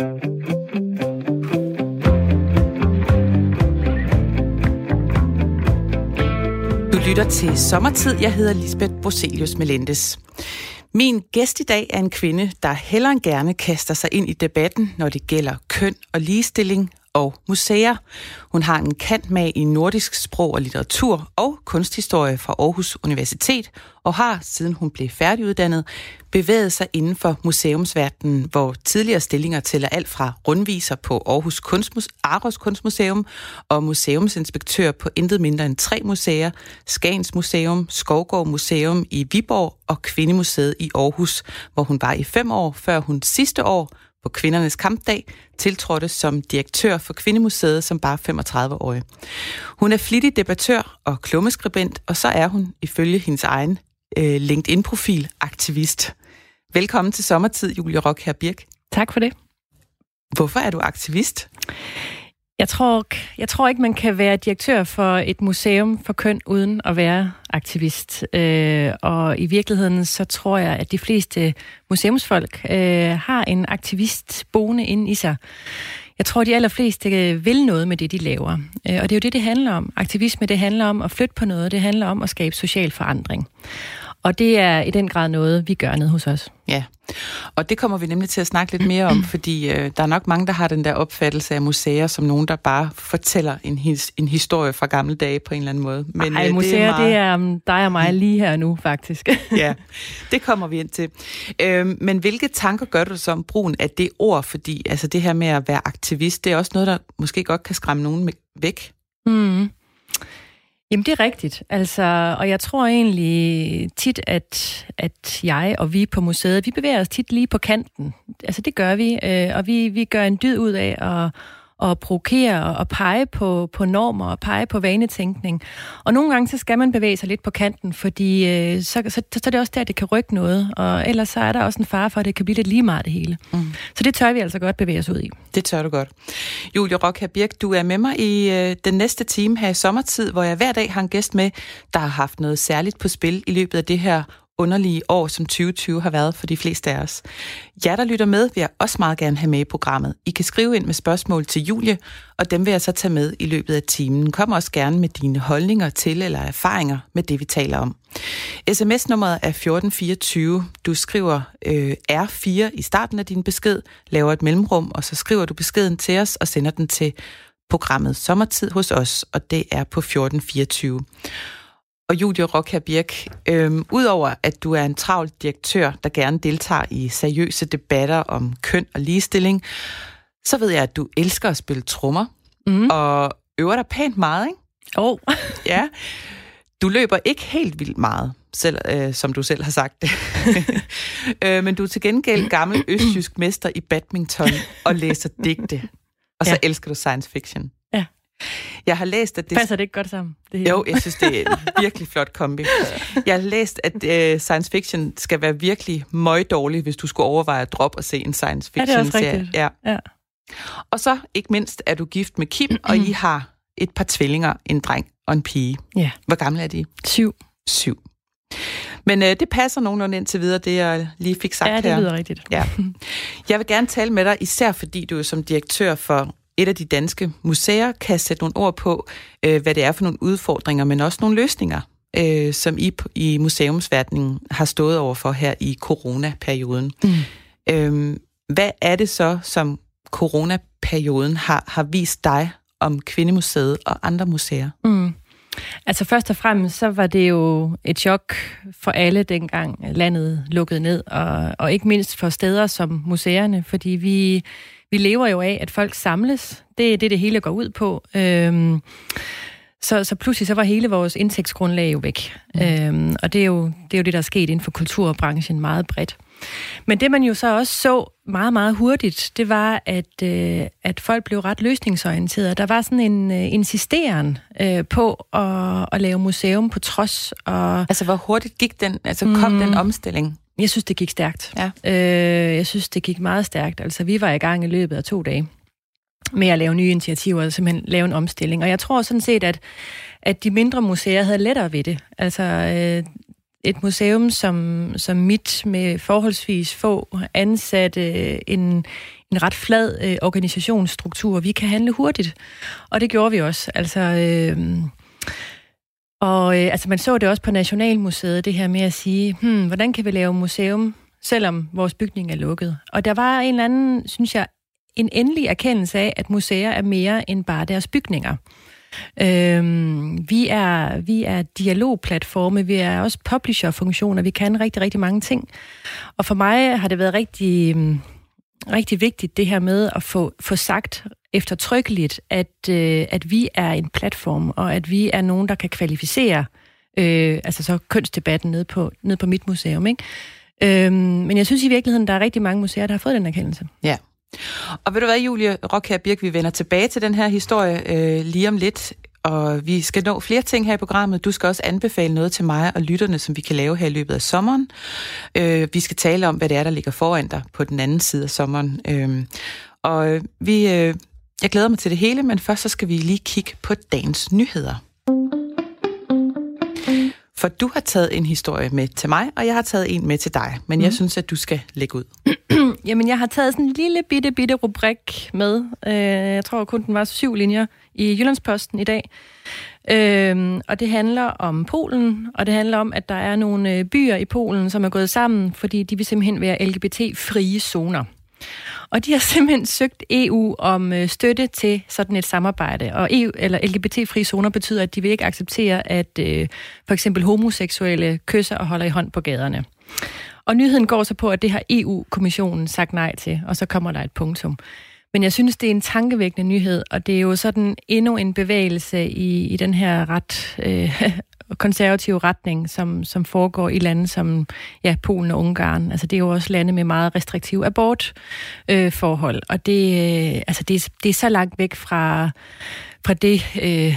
Du lytter til Sommertid. Jeg hedder Lisbeth Broselius Melendes. Min gæst i dag er en kvinde, der hellere end gerne kaster sig ind i debatten, når det gælder køn og ligestilling og museer. Hun har en kant med i nordisk sprog og litteratur og kunsthistorie fra Aarhus Universitet, og har, siden hun blev færdiguddannet, bevæget sig inden for museumsverdenen, hvor tidligere stillinger tæller alt fra rundviser på Aarhus Kunstmus Aarhus Kunstmuseum og museumsinspektør på intet mindre end tre museer, Skagens Museum, Skovgård Museum i Viborg og Kvindemuseet i Aarhus, hvor hun var i fem år, før hun sidste år på kvindernes kampdag tiltrådte som direktør for Kvindemuseet som bare 35-årig. Hun er flittig debattør og klummeskribent, og så er hun ifølge hendes egen øh, LinkedIn-profil aktivist. Velkommen til sommertid, Julie Rock her Birk. Tak for det. Hvorfor er du aktivist? Jeg tror, jeg tror ikke, man kan være direktør for et museum for køn uden at være aktivist. Øh, og i virkeligheden så tror jeg, at de fleste museumsfolk øh, har en aktivist boende inde i sig. Jeg tror, de allerfleste øh, vil noget med det, de laver. Øh, og det er jo det, det handler om. Aktivisme, det handler om at flytte på noget. Det handler om at skabe social forandring. Og det er i den grad noget, vi gør ned hos os. Ja, og det kommer vi nemlig til at snakke lidt mere om, fordi øh, der er nok mange, der har den der opfattelse af museer som nogen, der bare fortæller en, his, en historie fra gamle dage på en eller anden måde. Men Ej, øh, museer, det er, meget... det er um, dig og mig lige her nu, faktisk. ja, det kommer vi ind til. Øh, men hvilke tanker gør du så om brugen af det ord? Fordi altså, det her med at være aktivist, det er også noget, der måske godt kan skræmme nogen væk. Mm. Jamen, det er rigtigt. Altså, og jeg tror egentlig tit, at, at jeg og vi på museet, vi bevæger os tit lige på kanten. Altså, det gør vi, øh, og vi, vi gør en dyd ud af at at provokere og pege på, på normer og pege på vanetænkning. Og nogle gange så skal man bevæge sig lidt på kanten, fordi øh, så, så, så er det også der, det kan rykke noget. Og ellers så er der også en fare for, at det kan blive lidt lige meget det hele. Mm. Så det tør vi altså godt bevæge os ud i. Det tør du godt. Julie Rock Birk, du er med mig i øh, den næste time her i sommertid, hvor jeg hver dag har en gæst med, der har haft noget særligt på spil i løbet af det her underlige år, som 2020 har været for de fleste af os. Jer, der lytter med, vil jeg også meget gerne have med i programmet. I kan skrive ind med spørgsmål til Julie, og dem vil jeg så tage med i løbet af timen. Kom også gerne med dine holdninger til eller erfaringer med det, vi taler om. SMS-nummeret er 1424. Du skriver øh, R4 i starten af din besked, laver et mellemrum, og så skriver du beskeden til os og sender den til programmet Sommertid hos os, og det er på 1424 og Julie Rock Birk, øhm, udover at du er en travl direktør, der gerne deltager i seriøse debatter om køn og ligestilling, så ved jeg, at du elsker at spille trommer, mm. og øver dig pænt meget, ikke? Oh. ja. Du løber ikke helt vildt meget, selv, øh, som du selv har sagt det. øh, men du er til gengæld gammel østjysk mester i badminton og læser digte. Og så ja. elsker du science fiction. Jeg har læst, at det... Passer det ikke godt sammen? Det hele? Jo, jeg synes, det er en virkelig flot kombi. Jeg har læst, at uh, science fiction skal være virkelig møg dårlig, hvis du skulle overveje at droppe og se en science fiction-serie. Ja, er Ja. ja. Og så, ikke mindst, er du gift med Kim, og I har et par tvillinger, en dreng og en pige. Ja. Hvor gamle er de? Syv. Syv. Men øh, det passer nogenlunde indtil videre, det jeg lige fik sagt her. Ja, det lyder her. rigtigt. Ja. Jeg vil gerne tale med dig, især fordi du er som direktør for et af de danske museer kan sætte nogle ord på, øh, hvad det er for nogle udfordringer, men også nogle løsninger, øh, som I i museumsverdenen har stået over for her i coronaperioden. Mm. Øh, hvad er det så, som coronaperioden har, har vist dig om Kvindemuseet og andre museer? Mm. Altså først og fremmest, så var det jo et chok for alle dengang landet lukkede ned, og, og ikke mindst for steder som museerne, fordi vi vi lever jo af, at folk samles. Det er det, det hele går ud på. Øhm, så, så pludselig så var hele vores indtægtsgrundlag jo væk. Mm. Øhm, og det er, jo, det er jo det, der er sket inden for kulturbranchen meget bredt. Men det man jo så også så meget, meget hurtigt, det var, at, øh, at folk blev ret løsningsorienterede. Der var sådan en øh, insisteren øh, på at, at lave museum på trods. Og, altså, hvor hurtigt gik den, altså kom mm, den omstilling? Jeg synes, det gik stærkt. Ja. Øh, jeg synes, det gik meget stærkt. Altså, vi var i gang i løbet af to dage med at lave nye initiativer og simpelthen lave en omstilling. Og jeg tror sådan set, at, at de mindre museer havde lettere ved det. Altså, øh, et museum som, som mit med forholdsvis få ansatte, en, en ret flad øh, organisationsstruktur. Vi kan handle hurtigt, og det gjorde vi også. Altså, øh, og øh, altså, man så det også på Nationalmuseet, det her med at sige, hmm, hvordan kan vi lave museum, selvom vores bygning er lukket? Og der var en eller anden, synes jeg, en endelig erkendelse af, at museer er mere end bare deres bygninger. Øhm, vi, er, vi er dialogplatforme, vi er også publisher-funktioner, vi kan rigtig, rigtig mange ting. Og for mig har det været rigtig, mm, rigtig vigtigt det her med at få, få sagt eftertrykkeligt, at, øh, at vi er en platform, og at vi er nogen, der kan kvalificere øh, altså så kønsdebatten ned på, ned på mit museum. Ikke? Øhm, men jeg synes i virkeligheden, der er rigtig mange museer, der har fået den erkendelse. Ja. Og ved du hvad, Julie Rock Birk, vi vender tilbage til den her historie øh, lige om lidt, og vi skal nå flere ting her i programmet. Du skal også anbefale noget til mig og lytterne, som vi kan lave her i løbet af sommeren. Øh, vi skal tale om, hvad det er, der ligger foran dig på den anden side af sommeren. Øhm, øh, og vi, øh, jeg glæder mig til det hele, men først så skal vi lige kigge på dagens nyheder. For du har taget en historie med til mig, og jeg har taget en med til dig. Men mm. jeg synes, at du skal lægge ud. Jamen, jeg har taget sådan en lille bitte, bitte rubrik med. Øh, jeg tror kun, den var syv linjer i Jyllandsposten i dag. Øh, og det handler om Polen, og det handler om, at der er nogle øh, byer i Polen, som er gået sammen, fordi de vil simpelthen være LGBT-frie zoner. Og de har simpelthen søgt EU om øh, støtte til sådan et samarbejde. Og EU, eller LGBT-fri zoner betyder, at de vil ikke acceptere, at øh, for eksempel homoseksuelle kysser og holder i hånd på gaderne. Og nyheden går så på, at det har EU-kommissionen sagt nej til, og så kommer der et punktum. Men jeg synes, det er en tankevækkende nyhed, og det er jo sådan endnu en bevægelse i, i den her ret øh, konservative retning, som, som foregår i lande som ja, Polen og Ungarn. Altså, det er jo også lande med meget restriktive abortforhold, øh, og det, øh, altså, det, det er så langt væk fra, fra det... Øh,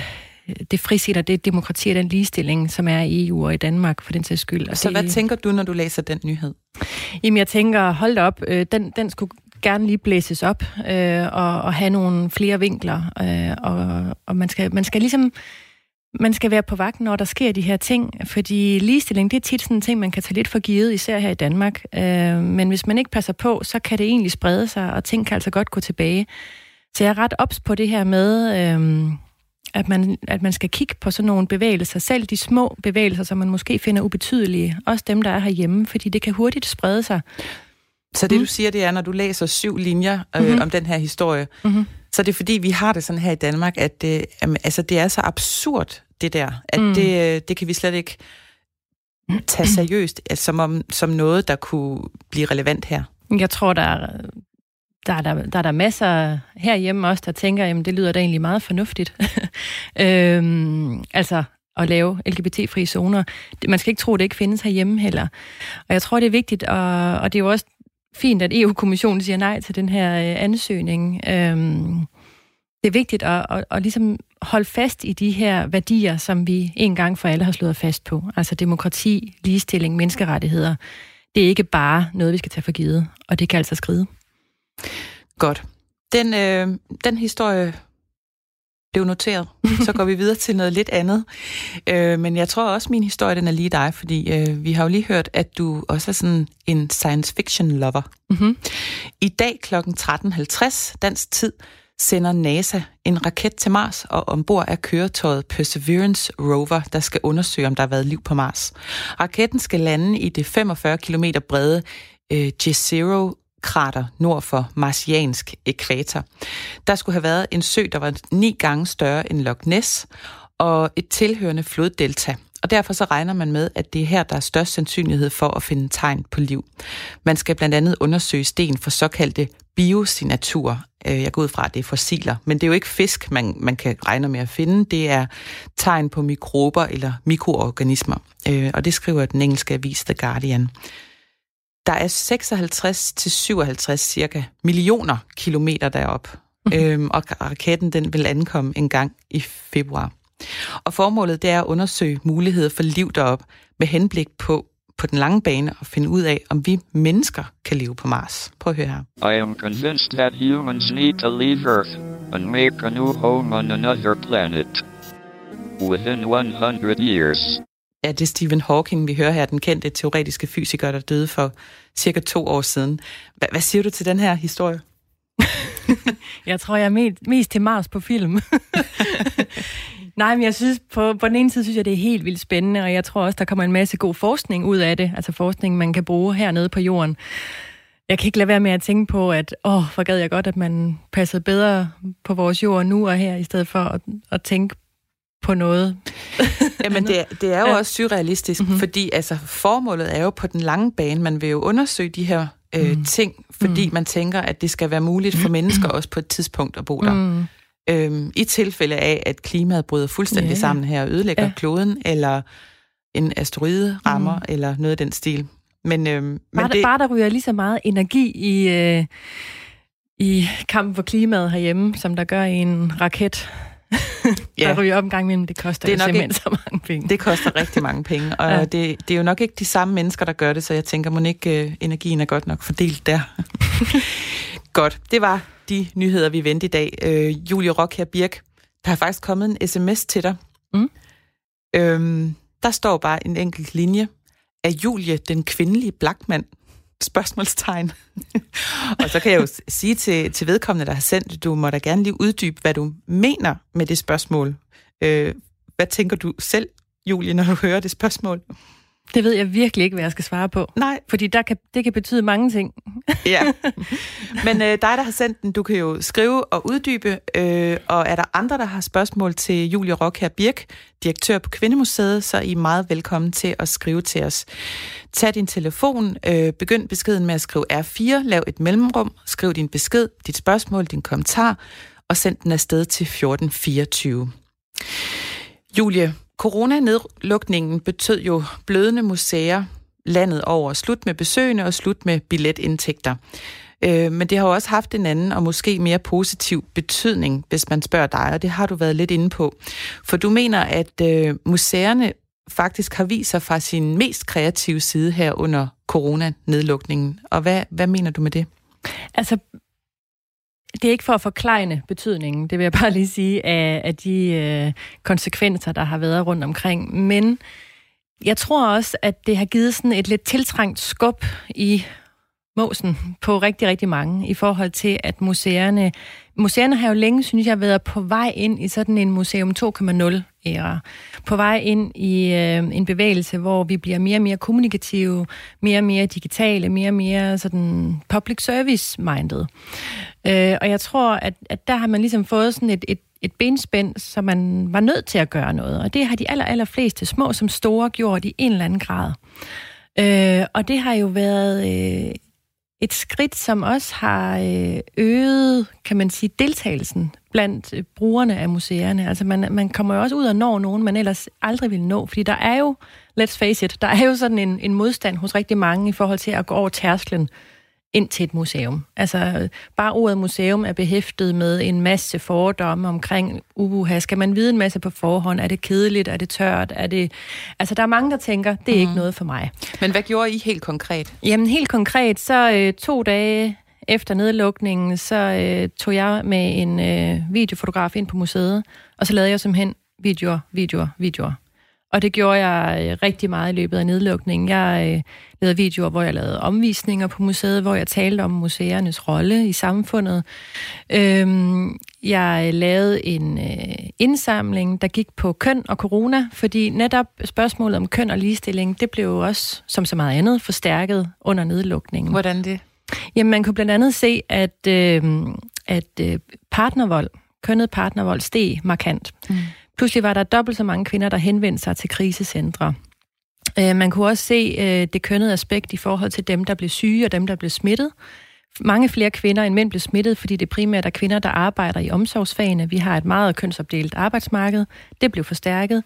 det og det demokrati og den ligestilling, som er i EU og i Danmark for den sags skyld. Og så det, hvad tænker du, når du læser den nyhed? Jamen jeg tænker, hold op, øh, den, den skulle gerne lige blæses op øh, og, og have nogle flere vinkler. Øh, og og man, skal, man skal ligesom man skal være på vagt, når der sker de her ting, fordi ligestilling, det er tit sådan en ting, man kan tage lidt for givet, især her i Danmark. Øh, men hvis man ikke passer på, så kan det egentlig sprede sig, og ting kan altså godt gå tilbage. Så jeg er ret ops på det her med, øh, at, man, at man skal kigge på sådan nogle bevægelser, selv de små bevægelser, som man måske finder ubetydelige, også dem, der er herhjemme, fordi det kan hurtigt sprede sig. Så det, mm. du siger, det er, når du læser syv linjer øh, mm-hmm. om den her historie, mm-hmm. Så er det fordi, vi har det sådan her i Danmark, at det, altså, det er så absurd, det der, at mm. det, øh, det kan vi slet ikke tage seriøst, altså, som, om, som noget, der kunne blive relevant her. Jeg tror, der er, der er der, der, er der masser herhjemme også, der tænker, jamen det lyder da egentlig meget fornuftigt. øhm, altså at lave LGBT-frie zoner. Man skal ikke tro, det ikke findes herhjemme heller. Og jeg tror, det er vigtigt, og, og det er jo også fint, at EU-kommissionen siger nej til den her øh, ansøgning. Øhm, det er vigtigt at, at, at ligesom holde fast i de her værdier, som vi en gang for alle har slået fast på. Altså demokrati, ligestilling, menneskerettigheder. Det er ikke bare noget, vi skal tage for givet, og det kan altså skride. Godt. Den, øh, den historie blev noteret. Så går vi videre til noget lidt andet. Øh, men jeg tror også, min historie den er lige dig, fordi øh, vi har jo lige hørt, at du også er sådan en science fiction lover. Mm-hmm. I dag kl. 13.50 dansk tid sender NASA en raket til Mars, og ombord er køretøjet Perseverance Rover, der skal undersøge, om der har været liv på Mars. Raketten skal lande i det 45 km brede øh, Jezero krater nord for marsiansk ekvator. Der skulle have været en sø, der var ni gange større end Loch Ness, og et tilhørende floddelta. Og derfor så regner man med, at det er her, der er størst sandsynlighed for at finde tegn på liv. Man skal blandt andet undersøge sten for såkaldte biosignaturer. Øh, jeg går ud fra, at det er fossiler, men det er jo ikke fisk, man, man kan regne med at finde. Det er tegn på mikrober eller mikroorganismer. Øh, og det skriver den engelske avis The Guardian. Der er 56 til 57 cirka millioner kilometer derop, mm. øhm, og raketten den vil ankomme en gang i februar. Og formålet det er at undersøge muligheder for liv derop med henblik på på den lange bane at finde ud af, om vi mennesker kan leve på Mars. Prøv at høre her. I am convinced that humans need to leave Earth and make a new home on another planet. Within 100 years, Ja, det er Stephen Hawking, vi hører her, den kendte teoretiske fysiker, der døde for cirka to år siden. Hvad, hvad siger du til den her historie? jeg tror, jeg er mest, mest til Mars på film. Nej, men jeg synes, på, på den ene side synes jeg, det er helt vildt spændende, og jeg tror også, der kommer en masse god forskning ud af det, altså forskning, man kan bruge hernede på jorden. Jeg kan ikke lade være med at tænke på, at åh, hvor gad jeg godt, at man passede bedre på vores jord nu og her, i stedet for at, at tænke på noget. Jamen, det, det er jo ja. også surrealistisk, mm-hmm. fordi altså, formålet er jo på den lange bane, man vil jo undersøge de her øh, mm. ting, fordi mm. man tænker, at det skal være muligt for mennesker også på et tidspunkt at bo der. Mm. Øhm, I tilfælde af, at klimaet bryder fuldstændig yeah. sammen her og ødelægger ja. kloden, eller en asteroide rammer, mm. eller noget af den stil. Men, øhm, bare, men det... bare der ryger lige så meget energi i, øh, i kampen for klimaet herhjemme, som der gør i en raket, ja. der ryger op en gang imellem, det koster det er simpelthen ikke, så mange penge. Det koster rigtig mange penge, og ja. det, det er jo nok ikke de samme mennesker, der gør det, så jeg tænker, må ikke øh, energien er godt nok fordelt der. godt, det var de nyheder, vi vendte i dag. Øh, Julie Rock her Birk, der har faktisk kommet en sms til dig. Mm. Øhm, der står bare en enkelt linje. Er Julie den kvindelige Blackman? Spørgsmålstegn. og så kan jeg jo sige til, til vedkommende, der har sendt, du må da gerne lige uddybe, hvad du mener med det spørgsmål. Øh, hvad tænker du selv, Julie, når du hører det spørgsmål? Det ved jeg virkelig ikke, hvad jeg skal svare på. Nej. Fordi der kan, det kan betyde mange ting. ja. Men øh, dig, der har sendt den, du kan jo skrive og uddybe. Øh, og er der andre, der har spørgsmål til Julie Rock her Birk, direktør på Kvindemuseet, så er I meget velkommen til at skrive til os. Tag din telefon, øh, begynd beskeden med at skrive R4, lav et mellemrum, skriv din besked, dit spørgsmål, din kommentar, og send den afsted til 1424. Julie, Coronanedlukningen betød jo blødende museer landet over. Slut med besøgende og slut med billetindtægter. Øh, men det har jo også haft en anden og måske mere positiv betydning, hvis man spørger dig, og det har du været lidt inde på. For du mener, at øh, museerne faktisk har vist sig fra sin mest kreative side her under coronanedlukningen. Og hvad, hvad mener du med det? Altså, det er ikke for at forklejne betydningen, det vil jeg bare lige sige, af, af de øh, konsekvenser, der har været rundt omkring. Men jeg tror også, at det har givet sådan et lidt tiltrængt skub i måsen på rigtig, rigtig mange i forhold til, at museerne... Museerne har jo længe, synes jeg, været på vej ind i sådan en Museum 2.0-æra. På vej ind i øh, en bevægelse, hvor vi bliver mere og mere kommunikative, mere og mere digitale, mere og mere sådan public service-minded. Øh, og jeg tror, at, at der har man ligesom fået sådan et, et et benspænd, så man var nødt til at gøre noget. Og det har de aller, aller fleste, små som store, gjort i en eller anden grad. Øh, og det har jo været øh, et skridt, som også har øh, øget, kan man sige, deltagelsen blandt øh, brugerne af museerne. Altså man, man kommer jo også ud og når nogen, man ellers aldrig ville nå, fordi der er jo, let's face it, der er jo sådan en, en modstand hos rigtig mange i forhold til at gå over tærsklen ind til et museum. Altså, bare ordet museum er behæftet med en masse fordomme omkring ubuha. Skal man vide en masse på forhånd? Er det kedeligt? Er det tørt? Er det... Altså, der er mange, der tænker, det er mm. ikke noget for mig. Men hvad gjorde I helt konkret? Jamen, helt konkret, så øh, to dage efter nedlukningen, så øh, tog jeg med en øh, videofotograf ind på museet, og så lavede jeg simpelthen videoer, videoer, videoer. Og det gjorde jeg øh, rigtig meget i løbet af nedlukningen. Jeg øh, lavede videoer, hvor jeg lavede omvisninger på museet, hvor jeg talte om museernes rolle i samfundet. Øhm, jeg lavede en øh, indsamling, der gik på køn og corona, fordi netop spørgsmålet om køn og ligestilling, det blev jo også, som så meget andet, forstærket under nedlukningen. Hvordan det? Jamen, man kunne blandt andet se, at, øh, at øh, partnervold, kønnet partnervold, steg markant. Mm. Pludselig var der dobbelt så mange kvinder, der henvendte sig til krisecentre. Øh, man kunne også se øh, det kønnede aspekt i forhold til dem, der blev syge og dem, der blev smittet. Mange flere kvinder end mænd blev smittet, fordi det primært er kvinder, der arbejder i omsorgsfagene. Vi har et meget kønsopdelt arbejdsmarked. Det blev forstærket.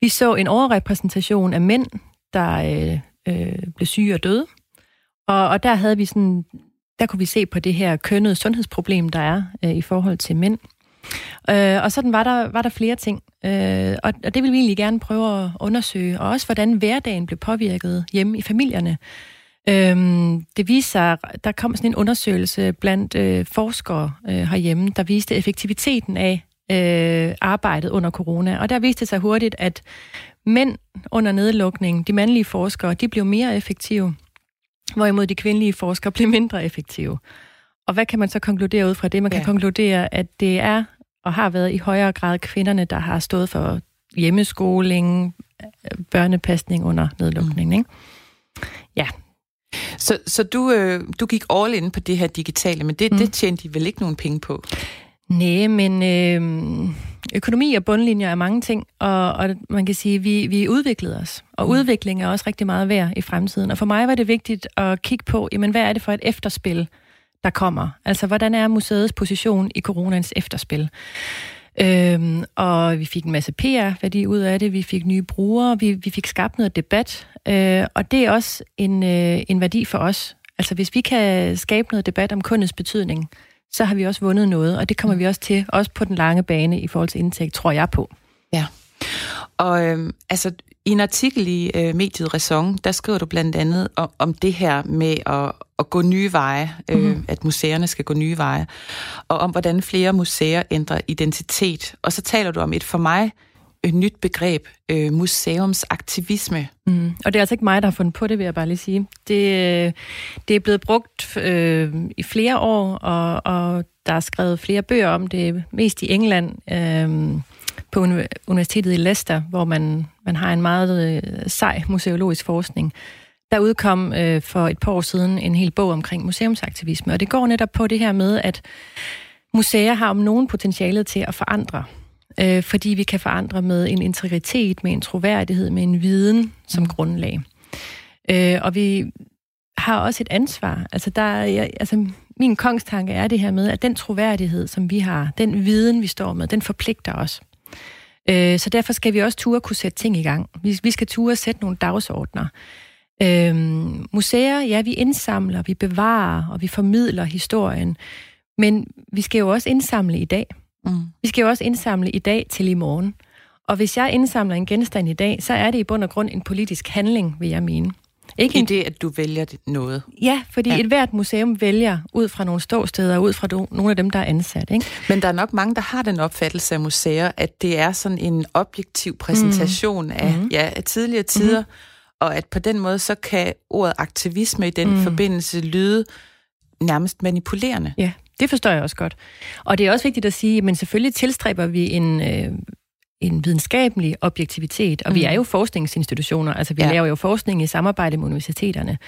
Vi så en overrepræsentation af mænd, der øh, øh, blev syge og døde. Og, og der havde vi sådan, der kunne vi se på det her kønnede sundhedsproblem, der er øh, i forhold til mænd. Øh, og sådan var der, var der flere ting. Øh, og, og det vil vi egentlig gerne prøve at undersøge. Og også, hvordan hverdagen blev påvirket hjemme i familierne. Øh, det viser sig, der kom sådan en undersøgelse blandt øh, forskere øh, herhjemme, der viste effektiviteten af øh, arbejdet under corona. Og der viste det sig hurtigt, at mænd under nedlukningen, de mandlige forskere, de blev mere effektive, hvorimod de kvindelige forskere blev mindre effektive. Og hvad kan man så konkludere ud fra det? Man kan ja. konkludere, at det er og har været i højere grad kvinderne, der har stået for hjemmeskoling, børnepasning under nedlukningen. Mm. Ikke? Ja. Så, så du, øh, du gik all in på det her digitale, men det, mm. det tjente de vel ikke nogen penge på? Nej, men øh, økonomi og bundlinjer er mange ting, og, og man kan sige, at vi, vi udviklede os. Og mm. udvikling er også rigtig meget værd i fremtiden. Og for mig var det vigtigt at kigge på, jamen, hvad er det for et efterspil, der kommer? Altså, hvordan er museets position i coronans efterspil? Øhm, og vi fik en masse PR-værdi ud af det, vi fik nye brugere, vi, vi fik skabt noget debat, øh, og det er også en, øh, en værdi for os. Altså hvis vi kan skabe noget debat om kundens betydning, så har vi også vundet noget, og det kommer vi også til, også på den lange bane i forhold til indtægt, tror jeg på. Ja, og øh, altså i en artikel i øh, mediet Raison, der skriver du blandt andet om, om det her med at, at gå nye veje, øh, mm-hmm. at museerne skal gå nye veje, og om hvordan flere museer ændrer identitet. Og så taler du om et for mig et nyt begreb, øh, museumsaktivisme. Mm. Og det er altså ikke mig, der har fundet på det, vil jeg bare lige sige. Det, øh, det er blevet brugt øh, i flere år, og, og der er skrevet flere bøger om det, mest i England. Øh, på Universitetet i Leicester, hvor man, man har en meget øh, sej museologisk forskning. Der udkom øh, for et par år siden en hel bog omkring museumsaktivisme, og det går netop på det her med, at museer har om nogen potentialet til at forandre. Øh, fordi vi kan forandre med en integritet, med en troværdighed, med en viden som grundlag. Øh, og vi har også et ansvar. Altså, der, jeg, altså, min kongstanke er det her med, at den troværdighed, som vi har, den viden, vi står med, den forpligter os. Øh, så derfor skal vi også ture kunne sætte ting i gang. Vi, vi skal ture sætte nogle dagsordner. Øh, museer, ja, vi indsamler, vi bevarer og vi formidler historien. Men vi skal jo også indsamle i dag. Mm. Vi skal jo også indsamle i dag til i morgen. Og hvis jeg indsamler en genstand i dag, så er det i bund og grund en politisk handling, vil jeg mene. Ikke I det, at du vælger noget? Ja, fordi ja. et hvert museum vælger ud fra nogle ståsteder, ud fra nogle af dem, der er ansat. Ikke? Men der er nok mange, der har den opfattelse af museer, at det er sådan en objektiv præsentation mm. af, mm. ja, af tidligere tider, mm. og at på den måde, så kan ordet aktivisme i den mm. forbindelse lyde nærmest manipulerende. Ja, det forstår jeg også godt. Og det er også vigtigt at sige, men selvfølgelig tilstræber vi en... Øh, en videnskabelig objektivitet, og mm. vi er jo forskningsinstitutioner, altså vi ja. laver jo forskning i samarbejde med universiteterne.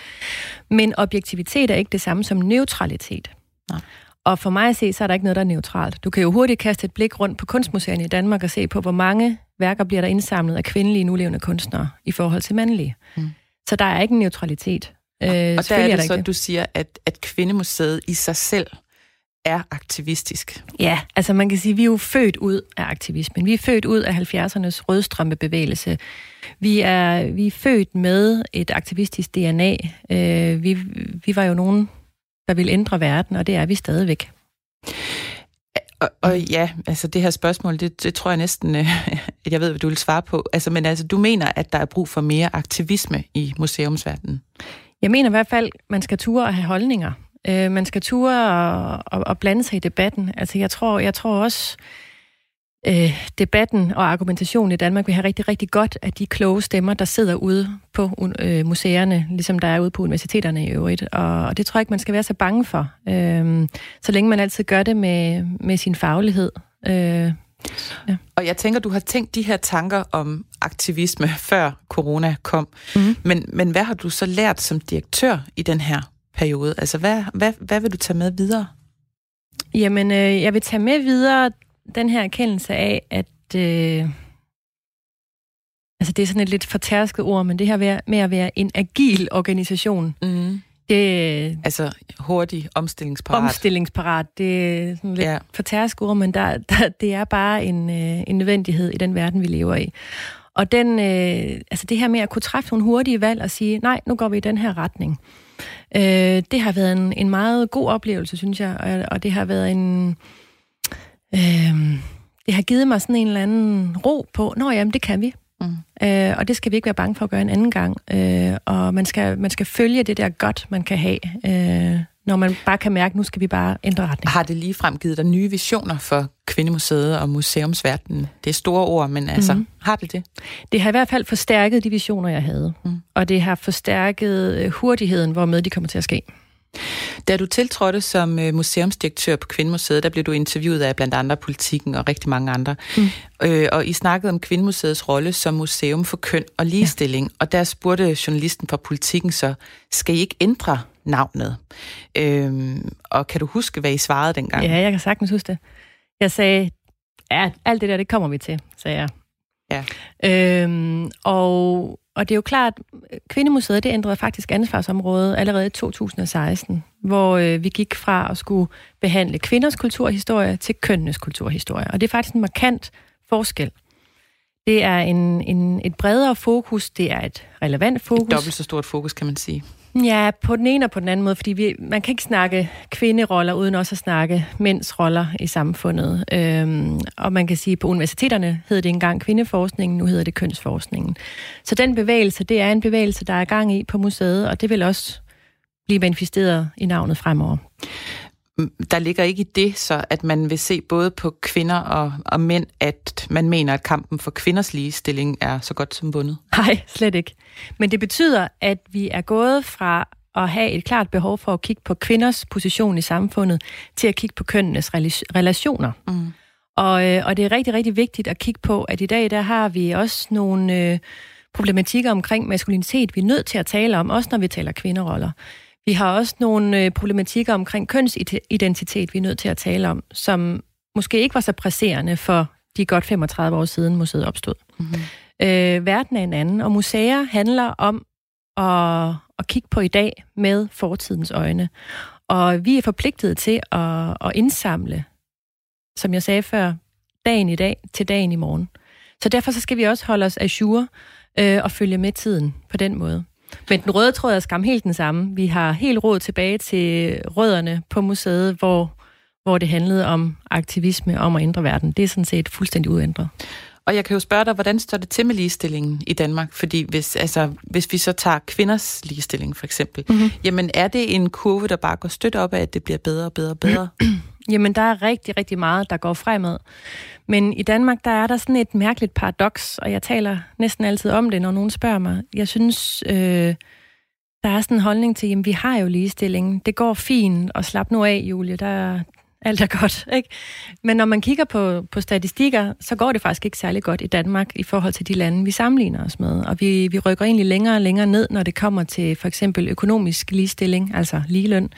Men objektivitet er ikke det samme som neutralitet. Nej. Og for mig at se, så er der ikke noget, der er neutralt. Du kan jo hurtigt kaste et blik rundt på kunstmuseerne i Danmark og se på, hvor mange værker bliver der indsamlet af kvindelige nulevende kunstnere i forhold til mandlige. Mm. Så der er ikke en neutralitet. Øh, og der er det, så, det. du siger, at, at Kvindemuseet i sig selv er aktivistisk. Ja, altså man kan sige, at vi er jo født ud af aktivismen. Vi er født ud af 70'ernes rødstrømpebevægelse. Vi er, vi er født med et aktivistisk DNA. Øh, vi, vi var jo nogen, der ville ændre verden, og det er vi stadigvæk. Og, og ja, altså det her spørgsmål, det, det tror jeg næsten, at jeg ved, hvad du vil svare på. Altså, men altså, du mener, at der er brug for mere aktivisme i museumsverdenen? Jeg mener i hvert fald, man skal ture og have holdninger. Øh, man skal ture og, og, og blande sig i debatten. Altså, jeg tror, jeg tror også, øh, debatten og argumentationen i Danmark vil have rigtig, rigtig godt af de kloge stemmer, der sidder ude på øh, museerne, ligesom der er ude på universiteterne i øvrigt. Og, og det tror jeg ikke, man skal være så bange for. Øh, så længe man altid gør det med, med sin faglighed. Øh, Ja. Og jeg tænker, du har tænkt de her tanker om aktivisme, før corona kom. Mm. Men, men hvad har du så lært som direktør i den her periode? Altså, hvad, hvad, hvad vil du tage med videre? Jamen, øh, jeg vil tage med videre den her erkendelse af, at... Øh, altså, det er sådan et lidt fortærsket ord, men det her med at være en agil organisation. Mm. Det, altså hurtig, omstillingsparat. Omstillingsparat, det er sådan lidt ja. fortærsket ord, men der, der, det er bare en, øh, en nødvendighed i den verden, vi lever i. Og den, øh, altså det her med at kunne træffe nogle hurtige valg og sige, nej, nu går vi i den her retning. Øh, det har været en, en meget god oplevelse, synes jeg, og, og det har været en... Øh, det har givet mig sådan en eller anden ro på, nå jamen, det kan vi. Mm. Øh, og det skal vi ikke være bange for at gøre en anden gang. Øh, og man skal, man skal følge det der godt, man kan have, øh, når man bare kan mærke, at nu skal vi bare ændre retning. Har det lige givet dig nye visioner for Kvindemuseet og museumsverdenen? Det er store ord, men altså, mm. har det det? Det har i hvert fald forstærket de visioner, jeg havde. Mm. Og det har forstærket øh, hurtigheden, hvormed de kommer til at ske. Da du tiltrådte som øh, museumsdirektør på Kvindemuseet, der blev du interviewet af blandt andre politikken og rigtig mange andre. Mm. Øh, og I snakkede om Kvindemuseets rolle som museum for køn og ligestilling. Ja. Og der spurgte journalisten fra politikken så, skal I ikke ændre navnet? Øh, og kan du huske, hvad I svarede dengang? Ja, jeg kan sagtens huske det. Jeg sagde, ja, alt det der, det kommer vi til, sagde jeg. Ja. Øhm, og og det er jo klart, Kvindemuseet det ændrede faktisk ansvarsområde allerede i 2016, hvor øh, vi gik fra at skulle behandle kvinders kulturhistorie til kønnenes kulturhistorie. Og det er faktisk en markant forskel. Det er en, en, et bredere fokus, det er et relevant fokus. Et dobbelt så stort fokus, kan man sige. Ja, på den ene og på den anden måde, fordi vi, man kan ikke snakke kvinderoller uden også at snakke mænds roller i samfundet. Øhm, og man kan sige, at på universiteterne hed det engang kvindeforskningen, nu hedder det kønsforskningen. Så den bevægelse, det er en bevægelse, der er gang i på museet, og det vil også blive manifesteret i navnet fremover der ligger ikke i det så, at man vil se både på kvinder og, og mænd, at man mener, at kampen for kvinders ligestilling er så godt som bundet? Nej, slet ikke. Men det betyder, at vi er gået fra at have et klart behov for at kigge på kvinders position i samfundet, til at kigge på kønnenes relationer. Mm. Og, øh, og det er rigtig, rigtig vigtigt at kigge på, at i dag der har vi også nogle øh, problematikker omkring maskulinitet, vi er nødt til at tale om, også når vi taler kvinderoller. Vi har også nogle øh, problematikker omkring kønsidentitet, vi er nødt til at tale om, som måske ikke var så presserende for de godt 35 år siden museet opstod. Mm-hmm. Øh, verden er en anden, og museer handler om at, at kigge på i dag med fortidens øjne. Og vi er forpligtet til at, at indsamle, som jeg sagde før, dagen i dag til dagen i morgen. Så derfor så skal vi også holde os ajour øh, og følge med tiden på den måde. Men den røde tråd er skam helt den samme. Vi har helt råd tilbage til rødderne på museet, hvor, hvor det handlede om aktivisme, om at ændre verden. Det er sådan set fuldstændig uændret. Og jeg kan jo spørge dig, hvordan står det til med ligestillingen i Danmark? Fordi hvis, altså, hvis vi så tager kvinders ligestilling for eksempel, mm-hmm. jamen er det en kurve, der bare går stødt op af, at det bliver bedre og bedre og bedre? Jamen, der er rigtig, rigtig meget, der går fremad. Men i Danmark, der er der sådan et mærkeligt paradoks, og jeg taler næsten altid om det, når nogen spørger mig. Jeg synes, øh, der er sådan en holdning til, jamen, vi har jo ligestilling. Det går fint, og slap nu af, Julie. Der er, alt er godt, ikke? Men når man kigger på, på statistikker, så går det faktisk ikke særlig godt i Danmark i forhold til de lande, vi sammenligner os med. Og vi, vi rykker egentlig længere og længere ned, når det kommer til for eksempel økonomisk ligestilling, altså ligeløn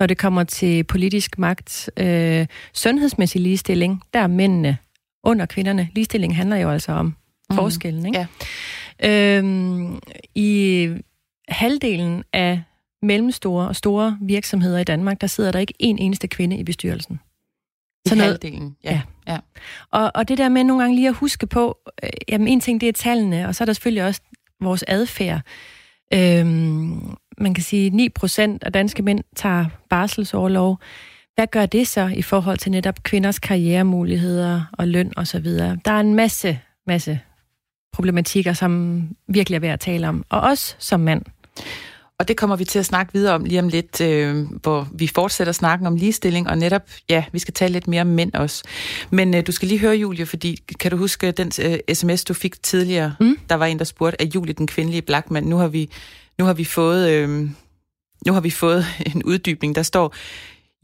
når det kommer til politisk magt. Øh, sundhedsmæssig ligestilling, der er mændene under kvinderne. Ligestilling handler jo altså om mm. forskellen. Ikke? Ja. Øhm, I halvdelen af mellemstore og store virksomheder i Danmark, der sidder der ikke en eneste kvinde i bestyrelsen. Så noget, halvdelen, ja. ja. ja. Og, og det der med nogle gange lige at huske på, øh, jamen en ting det er tallene, og så er der selvfølgelig også vores adfærd. Øhm, man kan sige, 9 procent af danske mænd tager barselsårlov. Hvad gør det så i forhold til netop kvinders karrieremuligheder og løn osv.? Der er en masse, masse problematikker, som virkelig er værd at tale om. Og også som mand. Og det kommer vi til at snakke videre om lige om lidt, øh, hvor vi fortsætter snakken om ligestilling, og netop, ja, vi skal tale lidt mere om mænd også. Men øh, du skal lige høre, Julie, fordi kan du huske den øh, sms, du fik tidligere? Mm. Der var en, der spurgte, er Julie den kvindelige Blackman? Nu har vi nu har vi fået, øh, nu har vi fået en uddybning, der står,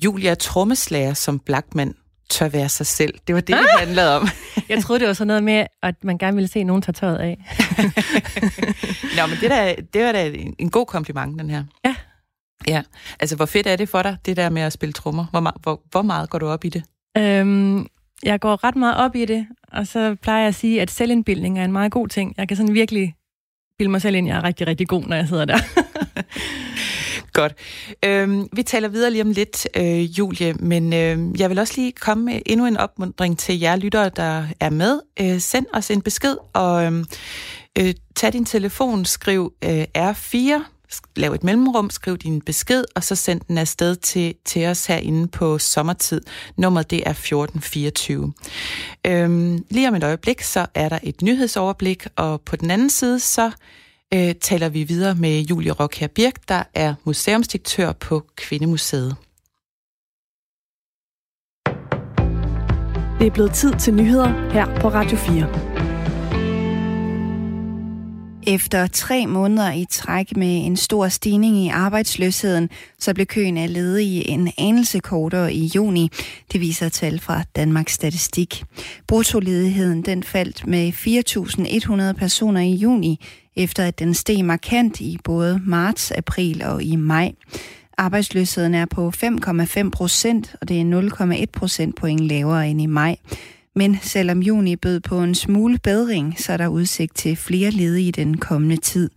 Julia trommeslager som Blackman tør være sig selv. Det var det, det ah! handlede om. jeg troede, det var sådan noget med, at man gerne ville se nogen tage tøjet af. Nå, men det, der, det var da en, god kompliment, den her. Ja. Ja, altså hvor fedt er det for dig, det der med at spille trommer? Hvor, hvor, hvor meget går du op i det? Øhm, jeg går ret meget op i det, og så plejer jeg at sige, at selvindbildning er en meget god ting. Jeg kan sådan virkelig bilde mig selv ind, jeg er rigtig, rigtig god, når jeg sidder der. Godt. Øhm, vi taler videre lige om lidt, øh, Julie, men øh, jeg vil også lige komme med endnu en opmundring til jer lyttere, der er med. Øh, send os en besked, og øhm, øh, tag din telefon, skriv øh, R4 lav et mellemrum, skriv din besked, og så send den afsted til, til os herinde på sommertid. Nummeret det er 1424. Øhm, lige om et øjeblik, så er der et nyhedsoverblik, og på den anden side, så øh, taler vi videre med Julie Rockher Birk, der er museumsdirektør på Kvindemuseet. Det er blevet tid til nyheder her på Radio 4. Efter tre måneder i træk med en stor stigning i arbejdsløsheden, så blev køen af ledige en anelse kortere i juni. Det viser tal fra Danmarks Statistik. Bruttoledigheden den faldt med 4.100 personer i juni, efter at den steg markant i både marts, april og i maj. Arbejdsløsheden er på 5,5 procent, og det er 0,1 procentpoint lavere end i maj. Men selvom juni bød på en smule bedring, så er der udsigt til flere ledige i den kommende tid.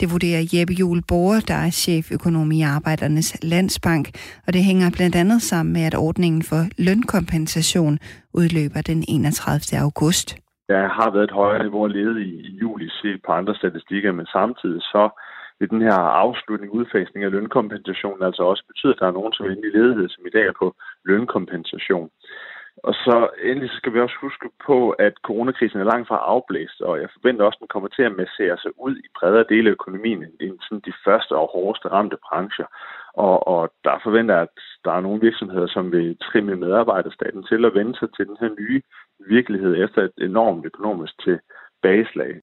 Det vurderer Jeppe Juhl Borger, der er cheføkonom i Arbejdernes Landsbank, og det hænger blandt andet sammen med, at ordningen for lønkompensation udløber den 31. august. Der har været et højere niveau ledet i juli set på andre statistikker, men samtidig så vil den her afslutning, udfasning af lønkompensationen altså også betyde, at der er nogen, som er inde i ledighed, som i dag er på lønkompensation. Og så endelig skal vi også huske på, at coronakrisen er langt fra afblæst, og jeg forventer også, at den kommer til at massere sig ud i bredere dele af økonomien end sådan de første og hårdeste ramte brancher. Og, og der forventer jeg, at der er nogle virksomheder, som vil trimme medarbejderstaten til at vende sig til den her nye virkelighed efter et enormt økonomisk tilbageslag.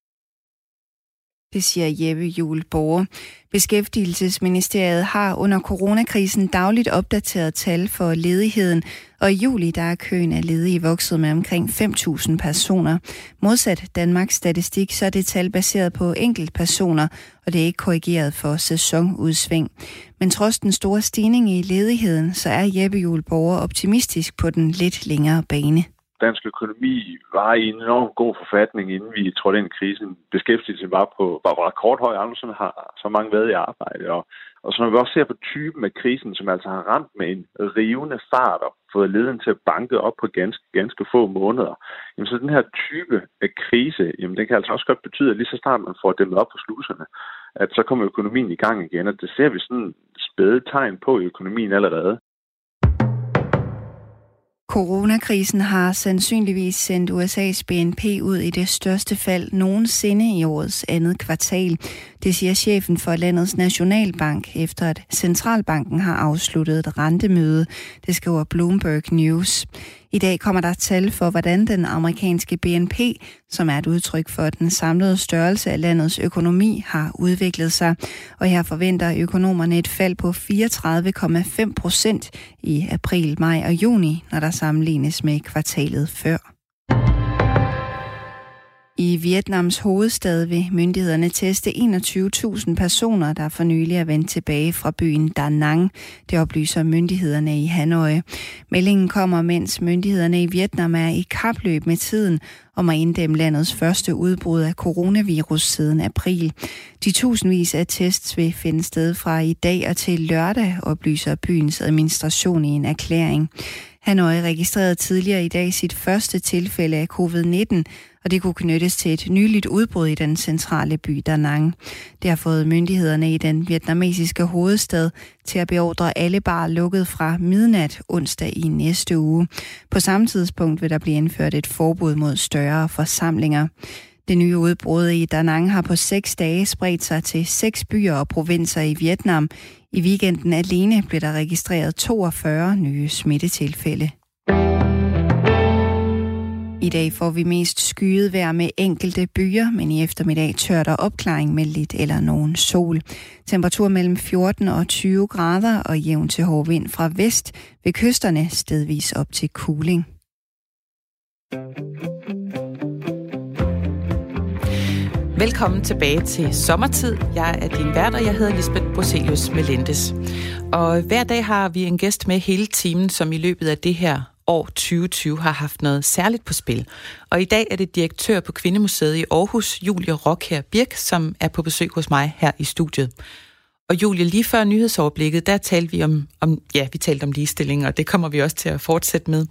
Det siger Jeppe Juhl Borger. Beskæftigelsesministeriet har under coronakrisen dagligt opdateret tal for ledigheden, og i juli der er køen af ledige vokset med omkring 5.000 personer. Modsat Danmarks statistik, så er det tal baseret på enkelt personer, og det er ikke korrigeret for sæsonudsving. Men trods den store stigning i ledigheden, så er Jeppe Juhl Borger optimistisk på den lidt længere bane dansk økonomi var i en enorm god forfatning, inden vi trådte ind i krisen. Beskæftigelsen var på var rekordhøj, aldrig har så mange været i arbejde. Og, og så når vi også ser på typen af krisen, som altså har ramt med en rivende fart og fået leden til at banke op på ganske, ganske få måneder, jamen så den her type af krise, jamen det kan altså også godt betyde, at lige så snart man får dem op på sluserne, at så kommer økonomien i gang igen, og det ser vi sådan spæde tegn på i økonomien allerede. Coronakrisen har sandsynligvis sendt USA's BNP ud i det største fald nogensinde i årets andet kvartal. Det siger chefen for landets nationalbank, efter at centralbanken har afsluttet et rentemøde. Det skriver Bloomberg News. I dag kommer der tal for, hvordan den amerikanske BNP, som er et udtryk for den samlede størrelse af landets økonomi, har udviklet sig. Og her forventer økonomerne et fald på 34,5 procent i april, maj og juni, når der sammenlignes med kvartalet før. I Vietnams hovedstad vil myndighederne teste 21.000 personer, der for nylig er vendt tilbage fra byen Da Nang. Det oplyser myndighederne i Hanoi. Meldingen kommer, mens myndighederne i Vietnam er i kapløb med tiden om at inddæmme landets første udbrud af coronavirus siden april. De tusindvis af tests vil finde sted fra i dag og til lørdag, oplyser byens administration i en erklæring. Hanoi registrerede tidligere i dag sit første tilfælde af covid-19, og det kunne knyttes til et nyligt udbrud i den centrale by Da Nang. Det har fået myndighederne i den vietnamesiske hovedstad til at beordre alle bar lukket fra midnat onsdag i næste uge. På samme tidspunkt vil der blive indført et forbud mod større forsamlinger. Det nye udbrud i Da Nang har på seks dage spredt sig til seks byer og provinser i Vietnam. I weekenden alene blev der registreret 42 nye smittetilfælde. I dag får vi mest skyet vejr med enkelte byer, men i eftermiddag tør der opklaring med lidt eller nogen sol. Temperatur mellem 14 og 20 grader og jævn til hård vind fra vest ved kysterne stedvis op til kuling. Velkommen tilbage til sommertid. Jeg er din vært, og jeg hedder Lisbeth Boselius Melendes. Og hver dag har vi en gæst med hele timen, som i løbet af det her år 2020 har haft noget særligt på spil. Og i dag er det direktør på Kvindemuseet i Aarhus, Julie Rockher Birk, som er på besøg hos mig her i studiet. Og Julie, lige før nyhedsoverblikket, der talte vi om, om, ja, vi talte om ligestilling, og det kommer vi også til at fortsætte med.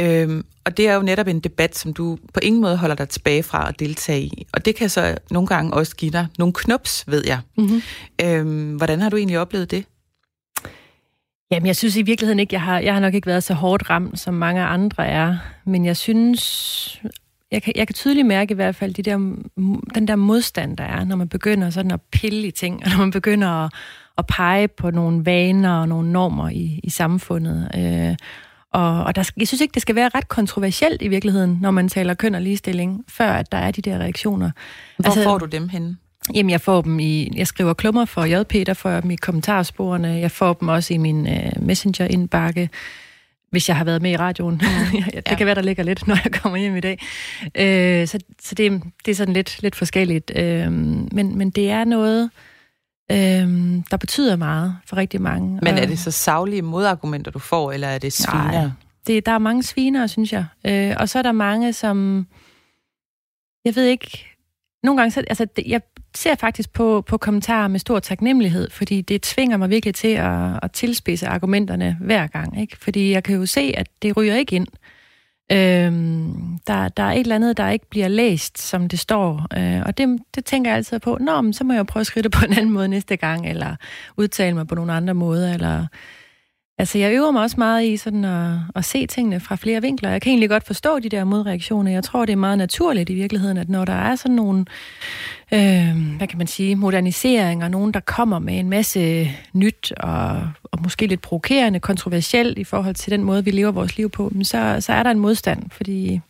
Øhm, og det er jo netop en debat, som du på ingen måde holder dig tilbage fra at deltage i. Og det kan så nogle gange også give dig nogle knups, ved jeg. Mm-hmm. Øhm, hvordan har du egentlig oplevet det? Jamen, jeg synes i virkeligheden ikke, jeg har, jeg har nok ikke været så hårdt ramt, som mange andre er. Men jeg synes, jeg, kan, jeg kan tydeligt mærke i hvert fald de der, den der modstand, der er, når man begynder sådan at pille i ting, og når man begynder at, at pege på nogle vaner og nogle normer i, i samfundet. Øh, og, og der, jeg synes ikke, det skal være ret kontroversielt i virkeligheden, når man taler køn og ligestilling, før at der er de der reaktioner. Hvor altså, får du dem henne? Jamen, jeg får dem i... Jeg skriver klummer for JP, der får jeg dem i kommentarsporene. Jeg får dem også i min uh, messenger-indbakke, hvis jeg har været med i radioen. det ja. kan være, der ligger lidt, når jeg kommer hjem i dag. Uh, så så det, det er sådan lidt, lidt forskelligt. Uh, men, men det er noget, uh, der betyder meget for rigtig mange. Men er det så savlige modargumenter, du får, eller er det sviner? Nej, det, der er mange sviner, synes jeg. Uh, og så er der mange, som... Jeg ved ikke... Nogle gange, så, altså, jeg ser faktisk på, på kommentarer med stor taknemmelighed, fordi det tvinger mig virkelig til at, at tilspidse argumenterne hver gang. Ikke? Fordi jeg kan jo se, at det ryger ikke ind. Øhm, der, der er et eller andet, der ikke bliver læst, som det står. Øh, og det, det tænker jeg altid på. Nå, men så må jeg prøve at skrive det på en anden måde næste gang, eller udtale mig på nogle andre måder, eller Altså, jeg øver mig også meget i sådan at, at se tingene fra flere vinkler. Jeg kan egentlig godt forstå de der modreaktioner. Jeg tror, det er meget naturligt i virkeligheden, at når der er sådan nogle, øh, hvad kan man sige, moderniseringer, nogen, der kommer med en masse nyt og, og måske lidt provokerende, kontroversielt i forhold til den måde, vi lever vores liv på, så, så er der en modstand, fordi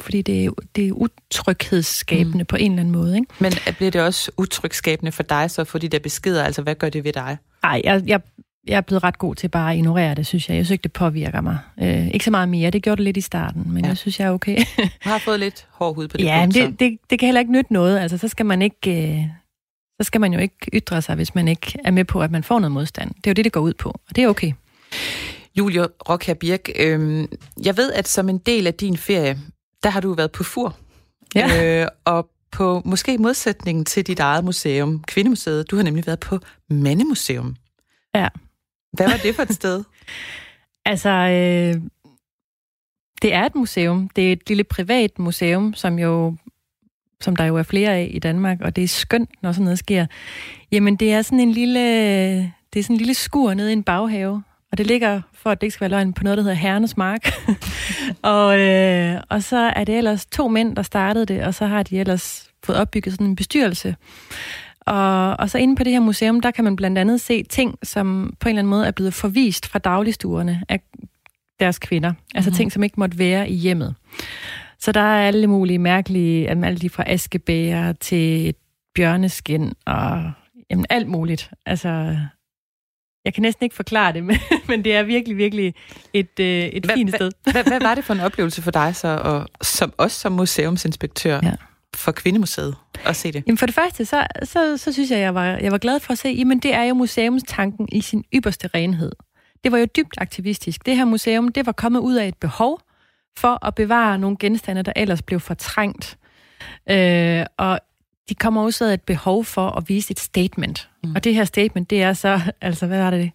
fordi det er, det er utryghedsskabende mm. på en eller anden måde. Ikke? Men bliver det også utryghedsskabende for dig så at få de der beskeder? Altså, hvad gør det ved dig? Nej, jeg, jeg, jeg er blevet ret god til bare at ignorere det, synes jeg. Jeg synes ikke, det påvirker mig. Øh, ikke så meget mere. Det gjorde det lidt i starten, men ja. jeg synes, jeg er okay. du har fået lidt hård hud på det ja, punkt, det, det, det kan heller ikke nytte noget. Altså, så skal man ikke... Øh, så skal man jo ikke ytre sig, hvis man ikke er med på, at man får noget modstand. Det er jo det, det går ud på, og det er okay. Julia Rockher Birk, øh, jeg ved, at som en del af din ferie, der har du været på fur. Ja. Øh, og på måske modsætningen til dit eget museum, Kvindemuseet, du har nemlig været på Mandemuseum. Ja. Hvad var det for et sted? altså, øh, det er et museum. Det er et lille privat museum, som jo som der jo er flere af i Danmark, og det er skønt, når sådan noget sker. Jamen, det er sådan en lille, det er sådan en lille skur nede i en baghave, og det ligger, for at det ikke skal være løgn, på noget, der hedder Herrenes Mark. og, øh, og så er det ellers to mænd, der startede det, og så har de ellers fået opbygget sådan en bestyrelse. Og, og så inde på det her museum, der kan man blandt andet se ting, som på en eller anden måde er blevet forvist fra dagligstuerne af deres kvinder. Altså mm-hmm. ting, som ikke måtte være i hjemmet. Så der er alle mulige mærkelige, alle de fra askebæger til bjørneskin og jamen, alt muligt. Altså, jeg kan næsten ikke forklare det, men, men det er virkelig, virkelig et, øh, et hva, fint sted. Hvad, hvad var det for en oplevelse for dig så, og som, også som museumsinspektør? Ja for Kvindemuseet at se det? Jamen for det første, så, så, så synes jeg, jeg var, jeg var glad for at se, jamen det er jo museumstanken i sin ypperste renhed. Det var jo dybt aktivistisk. Det her museum, det var kommet ud af et behov for at bevare nogle genstande, der ellers blev fortrængt. Øh, og de kommer også af et behov for at vise et statement. Mm. Og det her statement, det er så, altså hvad var det?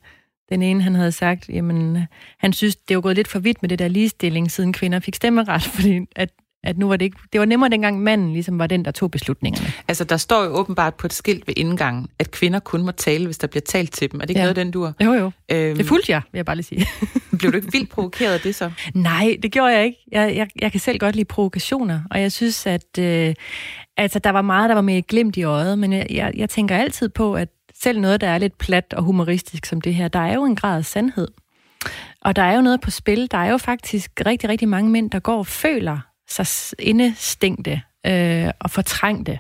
Den ene, han havde sagt, jamen, han synes, det var gået lidt for vidt med det der ligestilling, siden kvinder fik stemmeret, fordi at at nu var det ikke... Det var nemmere dengang manden ligesom var den, der tog beslutningerne. Altså, der står jo åbenbart på et skilt ved indgangen, at kvinder kun må tale, hvis der bliver talt til dem. Er det ikke ja. noget, den du Jo, jo. Øhm, det fulgte jeg, vil jeg bare lige sige. blev du ikke vildt provokeret af det så? Nej, det gjorde jeg ikke. Jeg, jeg, jeg kan selv godt lide provokationer, og jeg synes, at øh, altså, der var meget, der var med glimt i øjet, men jeg, jeg, jeg tænker altid på, at selv noget, der er lidt plat og humoristisk som det her, der er jo en grad af sandhed. Og der er jo noget på spil. Der er jo faktisk rigtig, rigtig mange mænd, der går og føler, sig indestængte øh, og fortrængte.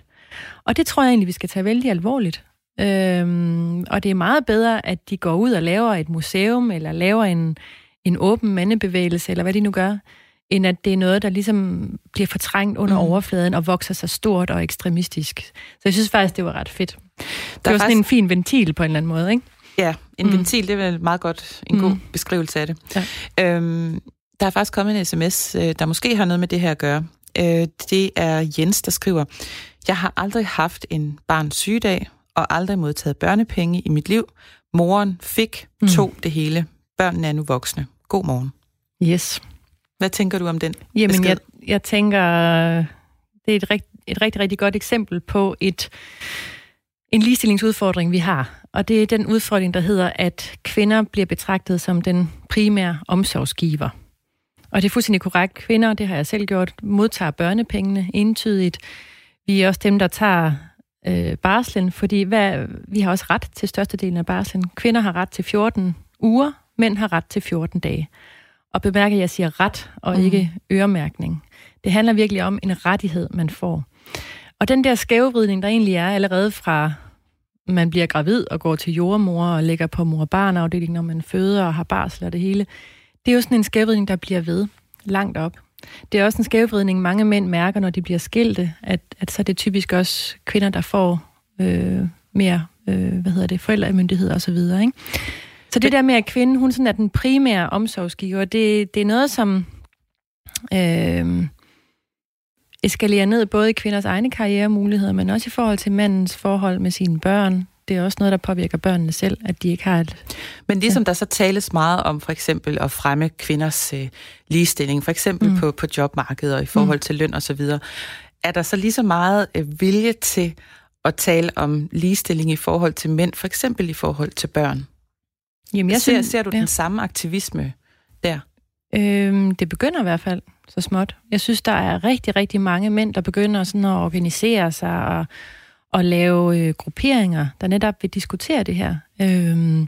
Og det tror jeg egentlig, vi skal tage vældig alvorligt. Øhm, og det er meget bedre, at de går ud og laver et museum, eller laver en, en åben mandebevægelse, eller hvad de nu gør, end at det er noget, der ligesom bliver fortrængt under mm. overfladen og vokser sig stort og ekstremistisk. Så jeg synes faktisk, det var ret fedt. Der det var sådan faktisk... en fin ventil på en eller anden måde, ikke? Ja, en mm. ventil, det er vel meget godt en mm. god beskrivelse af det. Ja. Øhm, der er faktisk kommet en sms, øh, der måske har noget med det her at gøre. Øh, det er Jens, der skriver, Jeg har aldrig haft en barns sygedag, og aldrig modtaget børnepenge i mit liv. Moren fik, mm. tog det hele. Børnene er nu voksne. God morgen. Yes. Hvad tænker du om den Jamen, jeg, jeg tænker, det er et, rigt, et rigtig, rigtig godt eksempel på et en ligestillingsudfordring, vi har. Og det er den udfordring, der hedder, at kvinder bliver betragtet som den primære omsorgsgiver. Og det er fuldstændig korrekt. Kvinder, det har jeg selv gjort, modtager børnepengene entydigt. Vi er også dem, der tager øh, barslen, fordi hvad, vi har også ret til størstedelen af barslen. Kvinder har ret til 14 uger, mænd har ret til 14 dage. Og bemærk, at jeg siger ret, og mm. ikke øremærkning. Det handler virkelig om en rettighed, man får. Og den der skævevridning, der egentlig er allerede fra man bliver gravid og går til jordmor og ligger på mor- og barnafdelingen, når man føder og har barsel og det hele, det er jo sådan en skævvridning, der bliver ved langt op. Det er også en skævvridning, mange mænd mærker, når de bliver skilte, at, at så er det typisk også kvinder, der får øh, mere, øh, hvad hedder det, forældremyndighed og så videre, ikke? Så det der med, at kvinden, hun sådan er den primære omsorgsgiver, det, det er noget, som øh, eskalerer ned både i kvinders egne karrieremuligheder, men også i forhold til mandens forhold med sine børn. Det er også noget, der påvirker børnene selv, at de ikke har et... Men ligesom ja. der så tales meget om for eksempel at fremme kvinders øh, ligestilling, for eksempel mm. på, på jobmarkedet og i forhold mm. til løn og så videre, er der så lige så meget øh, vilje til at tale om ligestilling i forhold til mænd, for eksempel i forhold til børn? Jamen, jeg ser, synes, ser du ja. den samme aktivisme der? Øhm, det begynder i hvert fald så småt. Jeg synes, der er rigtig, rigtig mange mænd, der begynder sådan at organisere sig og, og lave øh, grupperinger, der netop vil diskutere det her. øh,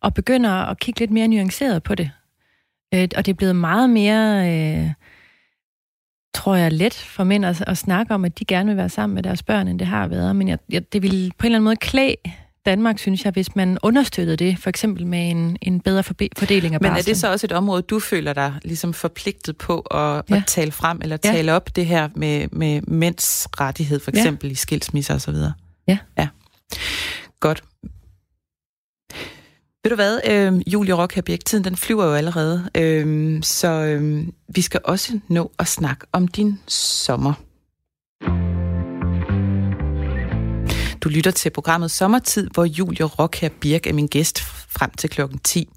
og begynder at kigge lidt mere nuanceret på det. Øh, og det er blevet meget mere, øh, tror jeg, let for mænd at, at snakke om, at de gerne vil være sammen med deres børn, end det har været. Men jeg, jeg, det vil på en eller anden måde klæde Danmark, synes jeg, hvis man understøttede det, for eksempel med en, en bedre fordeling af barsel. Men er det så også et område, du føler dig ligesom forpligtet på at, ja. at tale frem, eller ja. tale op det her med, med mænds rettighed, for eksempel ja. i skilsmisser osv.? Ja. Ja. Godt. Ved du hvad, øh, Julie Rockherbjerg, tiden den flyver jo allerede, øh, så øh, vi skal også nå at snakke om din sommer. Du lytter til programmet Sommertid, hvor Julie Rock her Birk er min gæst frem til klokken 10.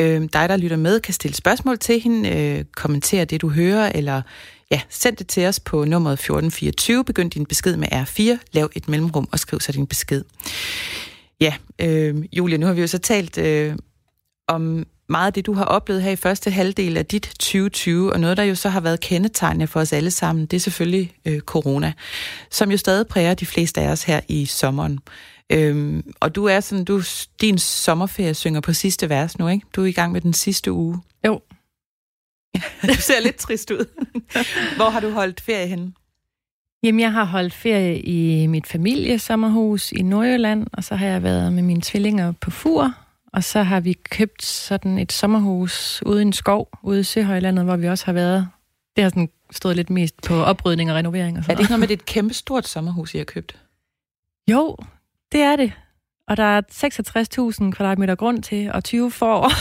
Øh, dig, der lytter med, kan stille spørgsmål til hende, øh, kommentere det, du hører, eller ja, send det til os på nummeret 1424. Begynd din besked med R4, lav et mellemrum og skriv så din besked. Ja, øh, Julia, nu har vi jo så talt øh, om meget af det, du har oplevet her i første halvdel af dit 2020, og noget, der jo så har været kendetegnende for os alle sammen, det er selvfølgelig øh, corona, som jo stadig præger de fleste af os her i sommeren. Øhm, og du er sådan, du, din sommerferie synger på sidste vers nu, ikke? Du er i gang med den sidste uge. Jo. du ser lidt trist ud. Hvor har du holdt ferie henne? Jamen, jeg har holdt ferie i mit familiesommerhus i Nordjylland, og så har jeg været med mine tvillinger på Fur, og så har vi købt sådan et sommerhus ude i en skov, ude i Søhøjlandet, hvor vi også har været. Det har sådan stået lidt mest på oprydning og renovering. Og sådan er det ikke noget med, det er et kæmpe stort sommerhus, I har købt? Jo, det er det. Og der er 66.000 kvadratmeter grund til, og 20 får.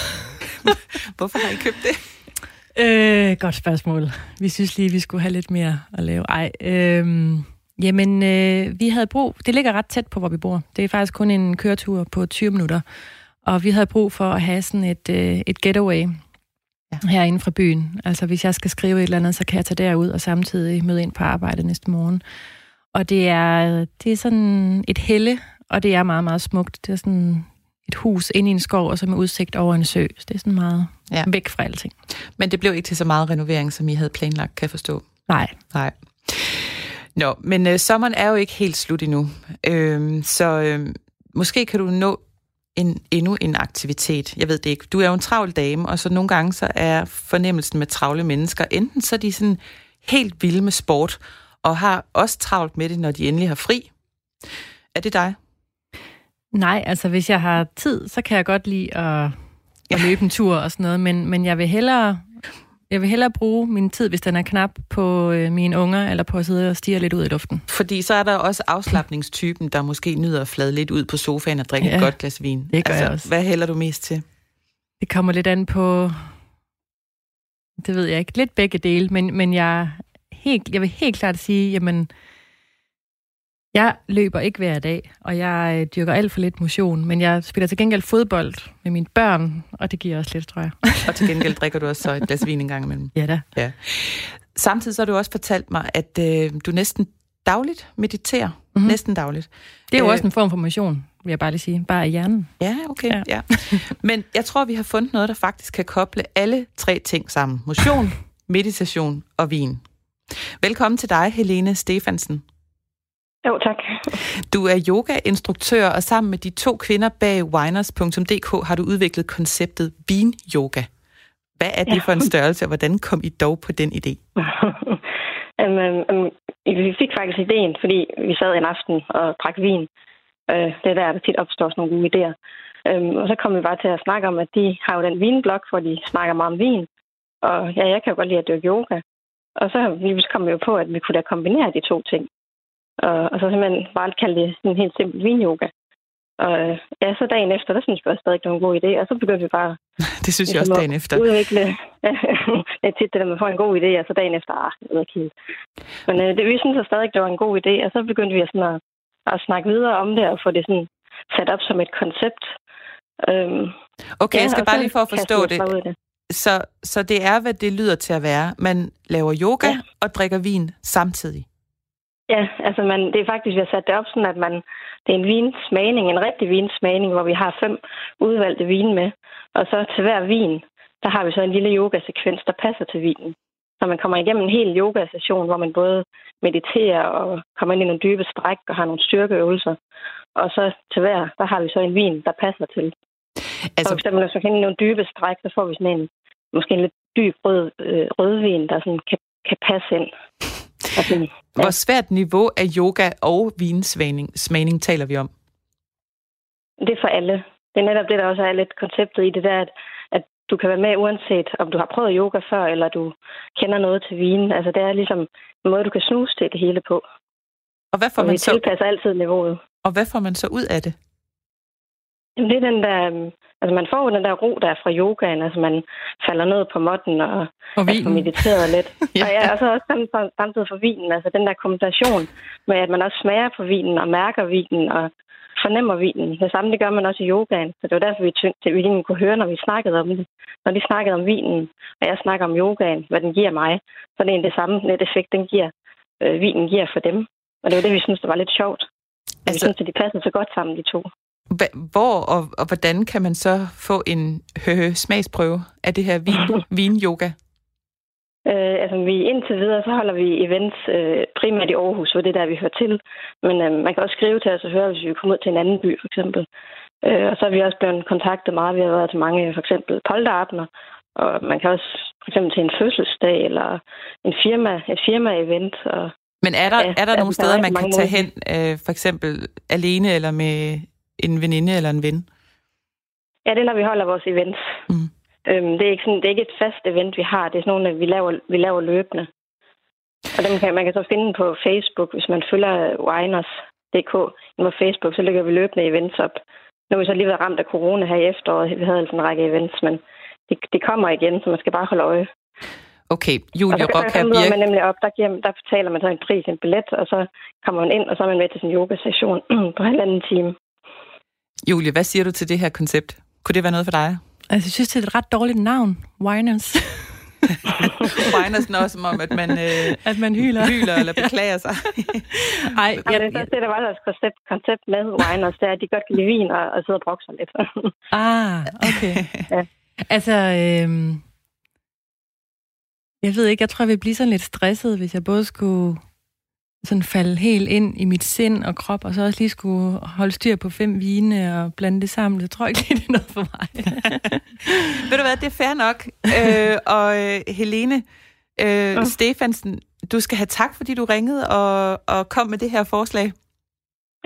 Hvorfor har I købt det? Øh, godt spørgsmål. Vi synes lige, vi skulle have lidt mere at lave. Ej, øh, jamen, øh, vi havde brug... Det ligger ret tæt på, hvor vi bor. Det er faktisk kun en køretur på 20 minutter. Og vi havde brug for at have sådan et, øh, et getaway ja. herinde fra byen. Altså hvis jeg skal skrive et eller andet, så kan jeg tage derud og samtidig møde ind på arbejde næste morgen. Og det er, det er sådan et helle, og det er meget, meget smukt. Det er sådan et hus inde i en skov, og så med udsigt over en sø. Så det er sådan meget ja. væk fra alting. Men det blev ikke til så meget renovering, som I havde planlagt, kan jeg forstå? Nej. Nej. Nå, men øh, sommeren er jo ikke helt slut endnu. Øh, så øh, måske kan du nå en, endnu en aktivitet. Jeg ved det ikke. Du er jo en travl dame, og så nogle gange så er fornemmelsen med travle mennesker, enten så er de sådan helt vilde med sport, og har også travlt med det, når de endelig har fri. Er det dig? Nej, altså hvis jeg har tid, så kan jeg godt lide at, at løbe en tur og sådan noget, men, men jeg vil hellere jeg vil hellere bruge min tid, hvis den er knap, på øh, mine unger, eller på at sidde og stige lidt ud i luften. Fordi så er der også afslappningstypen, der måske nyder at flade lidt ud på sofaen og drikke ja, et godt glas vin. Det gør altså, jeg også. Hvad hælder du mest til? Det kommer lidt an på... Det ved jeg ikke. Lidt begge dele, men, men jeg, helt, jeg vil helt klart sige, jamen, jeg løber ikke hver dag, og jeg øh, dyrker alt for lidt motion, men jeg spiller til gengæld fodbold med mine børn, og det giver også lidt, tror jeg. og til gengæld drikker du også så et glas vin en gang imellem. Ja da. Ja. Samtidig så har du også fortalt mig, at øh, du næsten dagligt mediterer. Mm-hmm. Næsten dagligt. Det er jo øh, også en form for motion, vil jeg bare lige sige. Bare i hjernen. Ja, okay. Ja. Ja. Men jeg tror, vi har fundet noget, der faktisk kan koble alle tre ting sammen. Motion, meditation og vin. Velkommen til dig, Helene Stefansen. Jo, tak. Du er yogainstruktør, og sammen med de to kvinder bag winers.dk har du udviklet konceptet vin-yoga. Hvad er det ja. for en størrelse, og hvordan kom I dog på den idé? um, um, vi fik faktisk ideen, fordi vi sad en aften og drak vin. Uh, det er der, der tit opstår sådan nogle gode idéer. Um, og så kom vi bare til at snakke om, at de har jo den vinblog, hvor de snakker meget om vin. Og ja, jeg kan jo godt lide at dyrke yoga. Og så kom vi jo på, at vi kunne da kombinere de to ting. Og, og så simpelthen bare kalde det en helt simpel vinyoga. Og ja, så dagen efter, der synes jeg stadig, det var en god idé. Og så begyndte vi bare... det synes jeg også dagen efter. Udvikle. det er tit det der, man får en god idé, og så dagen efter, ah, det ved ikke helt. Men øh, det, vi synes at stadig, det var en god idé. Og så begyndte vi at, sådan at, at snakke videre om det, og få det sådan sat op som et koncept. Øhm, okay, ja, jeg skal bare lige for at forstå det. det. Så, så det er, hvad det lyder til at være. Man laver yoga ja. og drikker vin samtidig. Ja, altså man, det er faktisk, vi har sat det op sådan, at man, det er en vinsmagning, en rigtig vinsmagning, hvor vi har fem udvalgte vine med. Og så til hver vin, der har vi så en lille yogasekvens, der passer til vinen. Så man kommer igennem en hel yogasession, hvor man både mediterer og kommer ind i nogle dybe stræk og har nogle styrkeøvelser. Og så til hver, der har vi så en vin, der passer til. Altså... For eksempel, hvis man kan nogle dybe stræk, så får vi sådan en, måske en lidt dyb rød, øh, rødvin, der sådan kan, kan passe ind. Ja. Hvor svært niveau af yoga og vinsmagning taler vi om? Det er for alle. Det er netop det, der også er lidt konceptet i det der, at, at du kan være med uanset om du har prøvet yoga før, eller du kender noget til vinen. Altså det er ligesom en måde, du kan snuse til det hele på. Og hvad får og man så... tilpasser altid niveauet. Og hvad får man så ud af det? Jamen, det er den der... Øhm, altså, man får den der ro, der er fra yogaen. Altså, man falder ned på måtten og, og altså, mediterer lidt. ja. Og ja, og så også samtidig for vinen. Altså, den der kombination med, at man også smager på vinen og mærker vinen og fornemmer vinen. Det samme det gør man også i yogaen. Så det var derfor, vi, tyngte, vi egentlig kunne høre, når vi snakkede om det. Når de snakkede om vinen, og jeg snakker om yogaen, hvad den giver mig, så det er det samme net effekt, den giver, øh, vinen giver for dem. Og det var det, vi synes, det var lidt sjovt. Altså, vi synes, at de passede så godt sammen, de to. Hvor og, og hvordan kan man så få en hø smagsprøve af det her vin, vin-yoga? Øh, altså, vi indtil videre, så holder vi events øh, primært i Aarhus, hvor det er der, vi hører til. Men øh, man kan også skrive til os og høre, hvis vi kommer ud til en anden by, for eksempel. Øh, og så er vi også blevet kontaktet meget. Vi har været til mange, for eksempel polterabner, og man kan også for eksempel til en fødselsdag eller en firma, et firma-event. Og, Men er der, ja, er der nogle steder, man kan tage hen, øh, for eksempel alene eller med en veninde eller en ven? Ja, det er, når vi holder vores events. Mm. Øhm, det, er ikke sådan, det er ikke et fast event, vi har. Det er sådan nogle, vi laver, vi laver løbende. Og dem kan, man kan så finde på Facebook, hvis man følger Winers.dk på Facebook, så lægger vi løbende events op. Nu har vi så lige været ramt af corona her i efteråret. Vi havde altså en række events, men det, det kommer igen, så man skal bare holde øje. Okay, Julie Rock her Birk. man nemlig op, der, giver, der betaler man så en pris, en billet, og så kommer man ind, og så er man med til sin yoga-session på halvanden time. Julie, hvad siger du til det her koncept? Kunne det være noget for dig? Altså, jeg synes, det er et ret dårligt navn. Winers. Winers er som om, at man, øh, at man hyler. hyler eller beklager sig. Ej, ja, det, det, der var deres koncept, koncept med Winers, det er, at de godt kan lide vin og, og sidde og brokke sig lidt. ah, okay. ja. Altså, øh, jeg ved ikke, jeg tror, jeg vil blive sådan lidt stresset, hvis jeg både skulle sådan falde helt ind i mit sind og krop, og så også lige skulle holde styr på fem vine og blande det sammen. Jeg tror ikke, det er noget for mig. Ved du hvad, det er fair nok. øh, og øh, Helene øh, mm. Stefansen, du skal have tak, fordi du ringede og, og kom med det her forslag.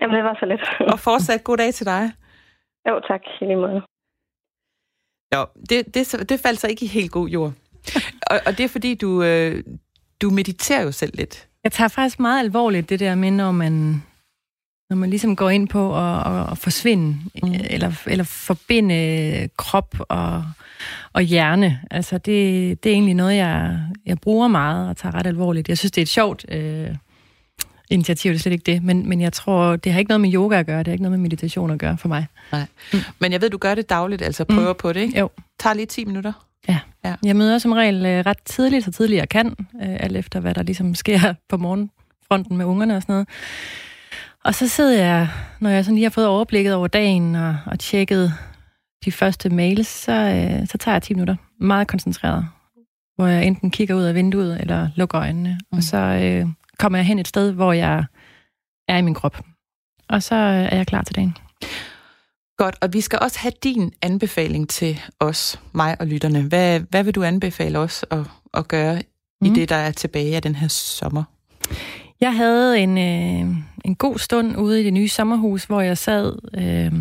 Jamen, det var så lidt. og fortsat god dag til dig. Jo, tak. I lige måde. Jo, det, det, det faldt så ikke i helt god jord. og, og det er fordi, du, øh, du mediterer jo selv lidt. Jeg tager faktisk meget alvorligt det der med, når man, når man ligesom går ind på at, at forsvinde, mm. eller, eller forbinde krop og, og hjerne. Altså det, det er egentlig noget, jeg, jeg bruger meget og tager ret alvorligt. Jeg synes, det er et sjovt øh, initiativ, det er slet ikke det. Men, men jeg tror, det har ikke noget med yoga at gøre, det har ikke noget med meditation at gøre for mig. Nej. Mm. Men jeg ved, du gør det dagligt, altså prøver mm. på det, ikke? Jo. Tag lige 10 minutter. Ja. Jeg møder som regel øh, ret tidligt, så tidligt jeg kan, øh, alt efter hvad der ligesom sker på morgenfronten med ungerne og sådan noget. Og så sidder jeg, når jeg sådan lige har fået overblikket over dagen og, og tjekket de første mails, så, øh, så tager jeg 10 minutter. Meget koncentreret. hvor jeg enten kigger ud af vinduet eller lukker øjnene. Mm. Og så øh, kommer jeg hen et sted, hvor jeg er i min krop. Og så er jeg klar til dagen. Godt, og vi skal også have din anbefaling til os, mig og lytterne. Hvad, hvad vil du anbefale os at, at gøre mm. i det, der er tilbage af den her sommer? Jeg havde en, øh, en god stund ude i det nye sommerhus, hvor jeg sad øh,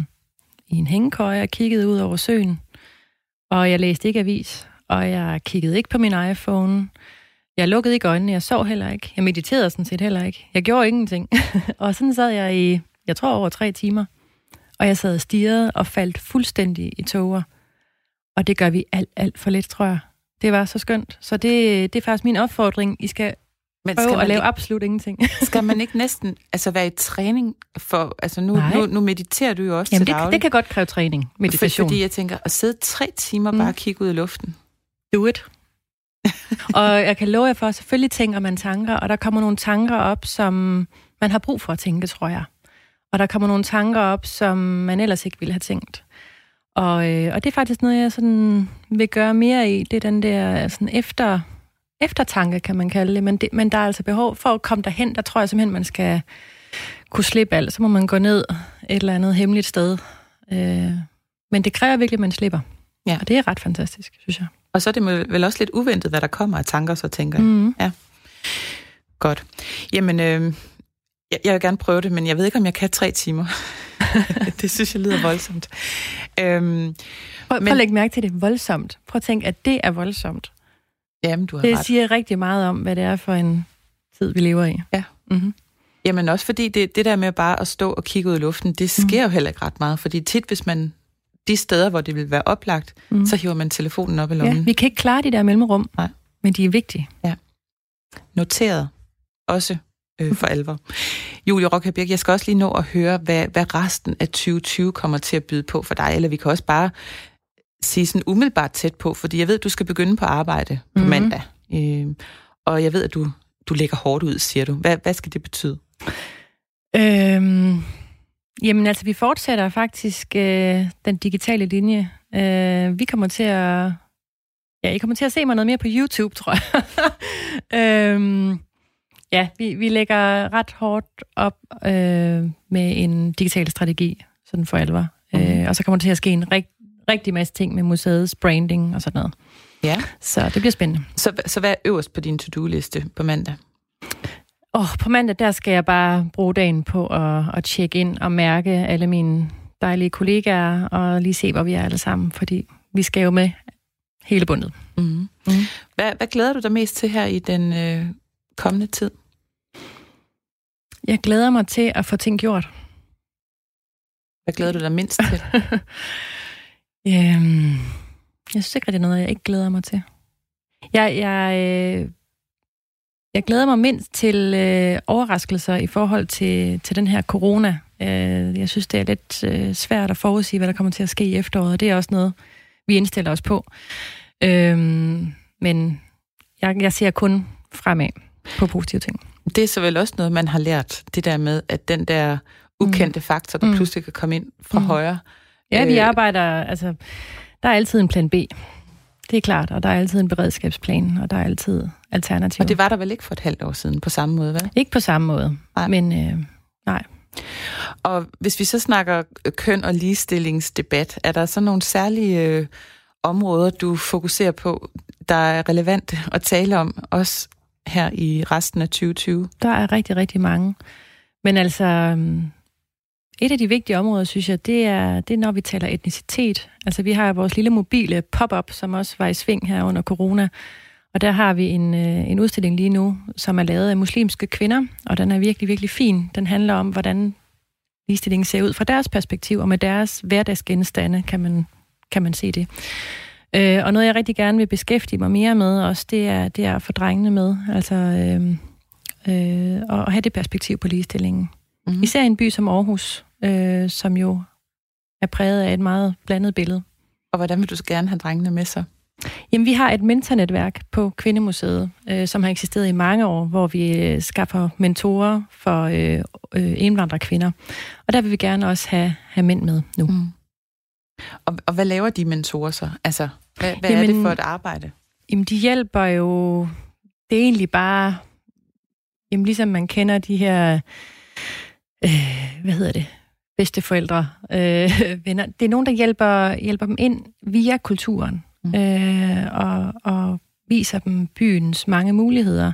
i en hængekøje og kiggede ud over søen. Og jeg læste ikke avis, og jeg kiggede ikke på min iPhone. Jeg lukkede ikke øjnene, jeg sov heller ikke. Jeg mediterede sådan set heller ikke. Jeg gjorde ingenting. og sådan sad jeg i, jeg tror, over tre timer. Og jeg sad og stirrede og faldt fuldstændig i tåger. Og det gør vi alt, alt for lidt, tror jeg. Det var så skønt. Så det, det er faktisk min opfordring. I skal men prøve at lave ikke, absolut ingenting. skal man ikke næsten altså være i træning for... Altså nu, nu, nu mediterer du jo også Jamen til det, det kan godt kræve træning, meditation. For, fordi jeg tænker, at sidde tre timer mm. bare og kigge ud i luften. Do it. og jeg kan love jer for, at selvfølgelig tænker man tanker, og der kommer nogle tanker op, som man har brug for at tænke, tror jeg. Og der kommer nogle tanker op, som man ellers ikke ville have tænkt. Og, øh, og det er faktisk noget, jeg sådan vil gøre mere i. Det er den der sådan efter, eftertanke, kan man kalde det. Men, det. men der er altså behov for at komme derhen. Der tror jeg simpelthen, man skal kunne slippe alt. Så må man gå ned et eller andet hemmeligt sted. Øh, men det kræver virkelig, at man slipper. Ja. Og det er ret fantastisk, synes jeg. Og så er det vel også lidt uventet, hvad der kommer af tanker, så tænker jeg. Mm. Ja. Godt. Jamen, øh, jeg, jeg vil gerne prøve det, men jeg ved ikke, om jeg kan tre timer. det synes jeg lyder voldsomt. Øhm, prøv, men, prøv at lægge mærke til det. Voldsomt. Prøv at tænke, at det er voldsomt. Jamen, du har det ret. siger rigtig meget om, hvad det er for en tid, vi lever i. Ja. Mm-hmm. Jamen også fordi det, det der med bare at stå og kigge ud i luften, det sker mm. jo heller ikke ret meget. Fordi tit, hvis man de steder, hvor det vil være oplagt, mm. så hiver man telefonen op i lommen. Ja, vi kan ikke klare de der mellemrum, Nej. men de er vigtige. Ja. Noteret. Også øh, for alvor. Julie Rockabirk, jeg skal også lige nå at høre, hvad, hvad resten af 2020 kommer til at byde på for dig, eller vi kan også bare sige sådan umiddelbart tæt på, fordi jeg ved, at du skal begynde på arbejde på mm-hmm. mandag, øh, og jeg ved, at du, du lægger hårdt ud, siger du. Hvad, hvad skal det betyde? Øhm, jamen altså, vi fortsætter faktisk øh, den digitale linje. Øh, vi kommer til at... Ja, I kommer til at se mig noget mere på YouTube, tror jeg. øhm, Ja, vi, vi lægger ret hårdt op øh, med en digital strategi, sådan for alvor. Mm. Øh, og så kommer det til at ske en rigt, rigtig masse ting med museets branding og sådan noget. Ja. Så det bliver spændende. Så, så hvad er øverst på din to-do-liste på mandag? Oh, på mandag, der skal jeg bare bruge dagen på at, at tjekke ind og mærke alle mine dejlige kollegaer, og lige se, hvor vi er alle sammen, fordi vi skal jo med hele bundet. Mm-hmm. Mm. Hvad, hvad glæder du dig mest til her i den øh, kommende tid? Jeg glæder mig til at få ting gjort. Hvad glæder du dig mindst til? øhm, jeg synes ikke, det er noget, jeg ikke glæder mig til. Jeg, jeg, øh, jeg glæder mig mindst til øh, overraskelser i forhold til, til den her corona. Øh, jeg synes, det er lidt øh, svært at forudsige, hvad der kommer til at ske i efteråret. Det er også noget, vi indstiller os på. Øh, men jeg, jeg ser kun fremad på positive ting. Det er så vel også noget, man har lært, det der med, at den der ukendte mm. faktor, der mm. pludselig kan komme ind fra mm. højre. Ja, vi øh, arbejder, altså, der er altid en plan B. Det er klart, og der er altid en beredskabsplan, og der er altid alternativer. Og det var der vel ikke for et halvt år siden på samme måde, vel? Ikke på samme måde, nej. men øh, nej. Og hvis vi så snakker køn- og ligestillingsdebat, er der så nogle særlige øh, områder, du fokuserer på, der er relevant at tale om, også her i resten af 2020? Der er rigtig, rigtig mange. Men altså, øhm, et af de vigtige områder, synes jeg, det er, det er, når vi taler etnicitet. Altså, vi har vores lille mobile pop-up, som også var i sving her under corona. Og der har vi en, øh, en udstilling lige nu, som er lavet af muslimske kvinder, og den er virkelig, virkelig fin. Den handler om, hvordan ligestillingen ser ud fra deres perspektiv, og med deres hverdagsgenstande kan man, kan man se det. Øh, og noget, jeg rigtig gerne vil beskæftige mig mere med også, det er, det er at få drengene med. Altså øh, øh, at have det perspektiv på ligestillingen. Mm-hmm. Især i en by som Aarhus, øh, som jo er præget af et meget blandet billede. Og hvordan vil du så gerne have drengene med sig? Jamen, vi har et mentornetværk på Kvindemuseet, øh, som har eksisteret i mange år, hvor vi øh, skaffer mentorer for øh, øh, indvandrerkvinder. Og der vil vi gerne også have, have mænd med nu. Mm. Og, og hvad laver de mentorer så? Altså, hvad, hvad Jamen, er det for et arbejde? Jamen, de hjælper jo... Det er egentlig bare... Jamen, ligesom man kender de her... Øh, hvad hedder det? Bedsteforældre, øh, venner. Det er nogen, der hjælper, hjælper dem ind via kulturen. Mm. Øh, og, og viser dem byens mange muligheder.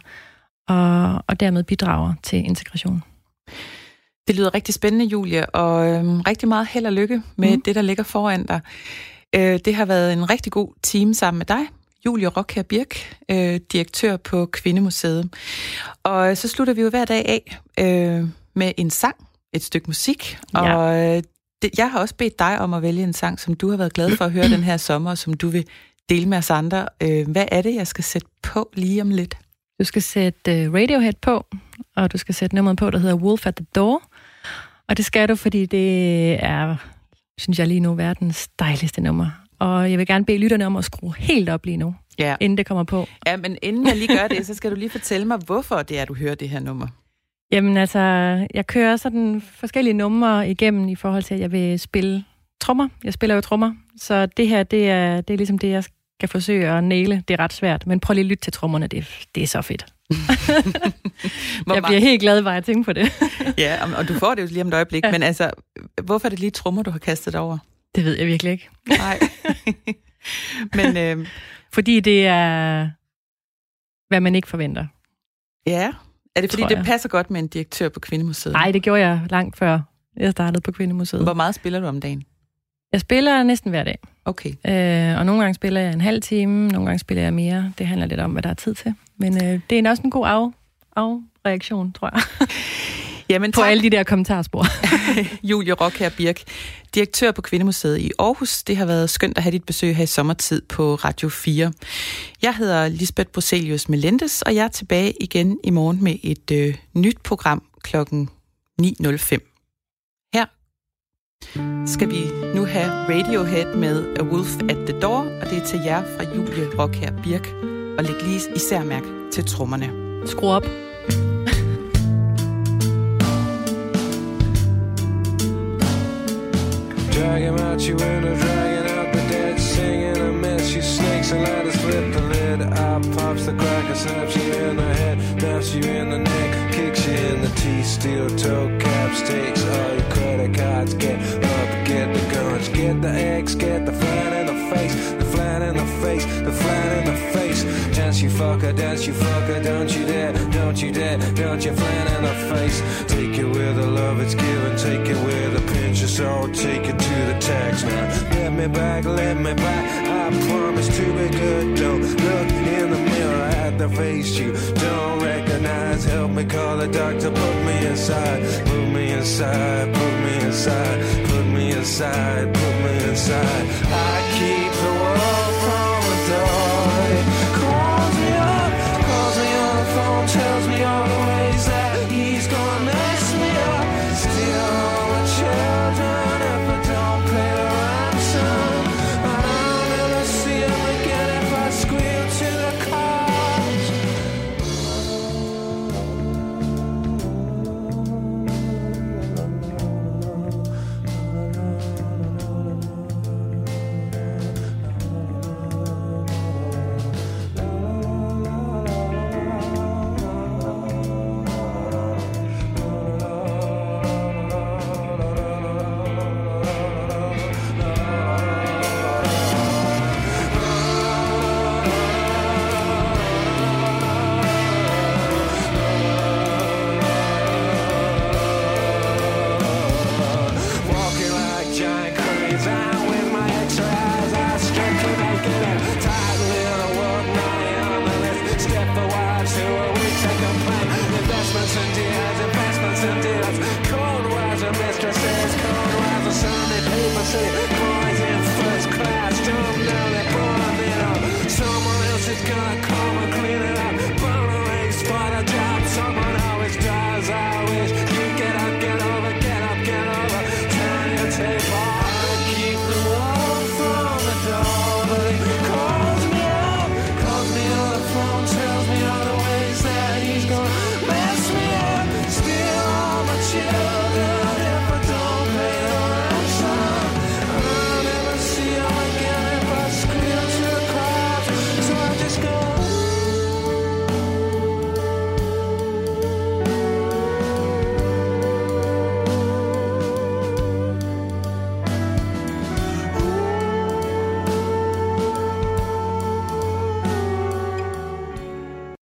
Og, og dermed bidrager til integration. Det lyder rigtig spændende, Julie, og øhm, rigtig meget held og lykke med mm. det, der ligger foran dig. Øh, det har været en rigtig god time sammen med dig, Julie Rockher Birk, øh, direktør på Kvindemuseet. Og så slutter vi jo hver dag af øh, med en sang, et stykke musik. Ja. Og øh, det, jeg har også bedt dig om at vælge en sang, som du har været glad for at høre den her sommer, som du vil dele med os andre. Øh, hvad er det, jeg skal sætte på lige om lidt? Du skal sætte uh, Radiohead på, og du skal sætte nummeret på, der hedder Wolf at the Door. Og det skal du, fordi det er, synes jeg lige nu, verdens dejligste nummer. Og jeg vil gerne bede lytterne om at skrue helt op lige nu, ja. inden det kommer på. Ja, men inden jeg lige gør det, så skal du lige fortælle mig, hvorfor det er, du hører det her nummer. Jamen altså, jeg kører sådan forskellige numre igennem i forhold til, at jeg vil spille trommer. Jeg spiller jo trommer, så det her, det er, det er ligesom det, jeg skal forsøge at næle. Det er ret svært, men prøv lige at lytte til trommerne, det, det er så fedt. jeg bliver helt glad, bare at tænke på det. ja, og du får det jo lige om et øjeblik, ja. men altså, hvorfor er det lige trommer, du har kastet over? Det ved jeg virkelig ikke. Nej. men, øh... Fordi det er, hvad man ikke forventer. Ja, er det fordi, det passer godt med en direktør på Kvindemuseet? Nej, det gjorde jeg langt før jeg startede på Kvindemuseet. Hvor meget spiller du om dagen? Jeg spiller næsten hver dag. Okay. Øh, og nogle gange spiller jeg en halv time, nogle gange spiller jeg mere. Det handler lidt om, hvad der er tid til. Men øh, det er også en god af, afreaktion, tror jeg. Jamen, på tak. alle de der kommentarspor. Julie Rockher Birk, direktør på Kvindemuseet i Aarhus. Det har været skønt at have dit besøg her i sommertid på Radio 4. Jeg hedder Lisbeth Broselius Melentes, og jeg er tilbage igen i morgen med et øh, nyt program klokken 9.05 skal vi nu have Radiohead med A Wolf at the Door, og det er til jer fra Julie her Birk. Og læg lige især mærke til trommerne. Skru op. Drag him out you window, dragging out the dead, singing a mess. You snakes and let us slip the lid. Up pops the cracker, snaps you in the head, snaps you in the neck, kicks you in the teeth, steel toe caps, takes all your credit cards, get up, get the guns, get the X, get the flat in the face, Fucker, dance you fucker, don't you dare, don't you dare, don't you flat in the face. Take it with the love it's given, take it with a pinch of salt, take it to the tax now. Let me back, let me back, I promise to be good, don't look in the mirror at the face you don't recognize. Help me call the doctor, put me inside, put me inside, put me inside, put me inside, put me inside. I keep the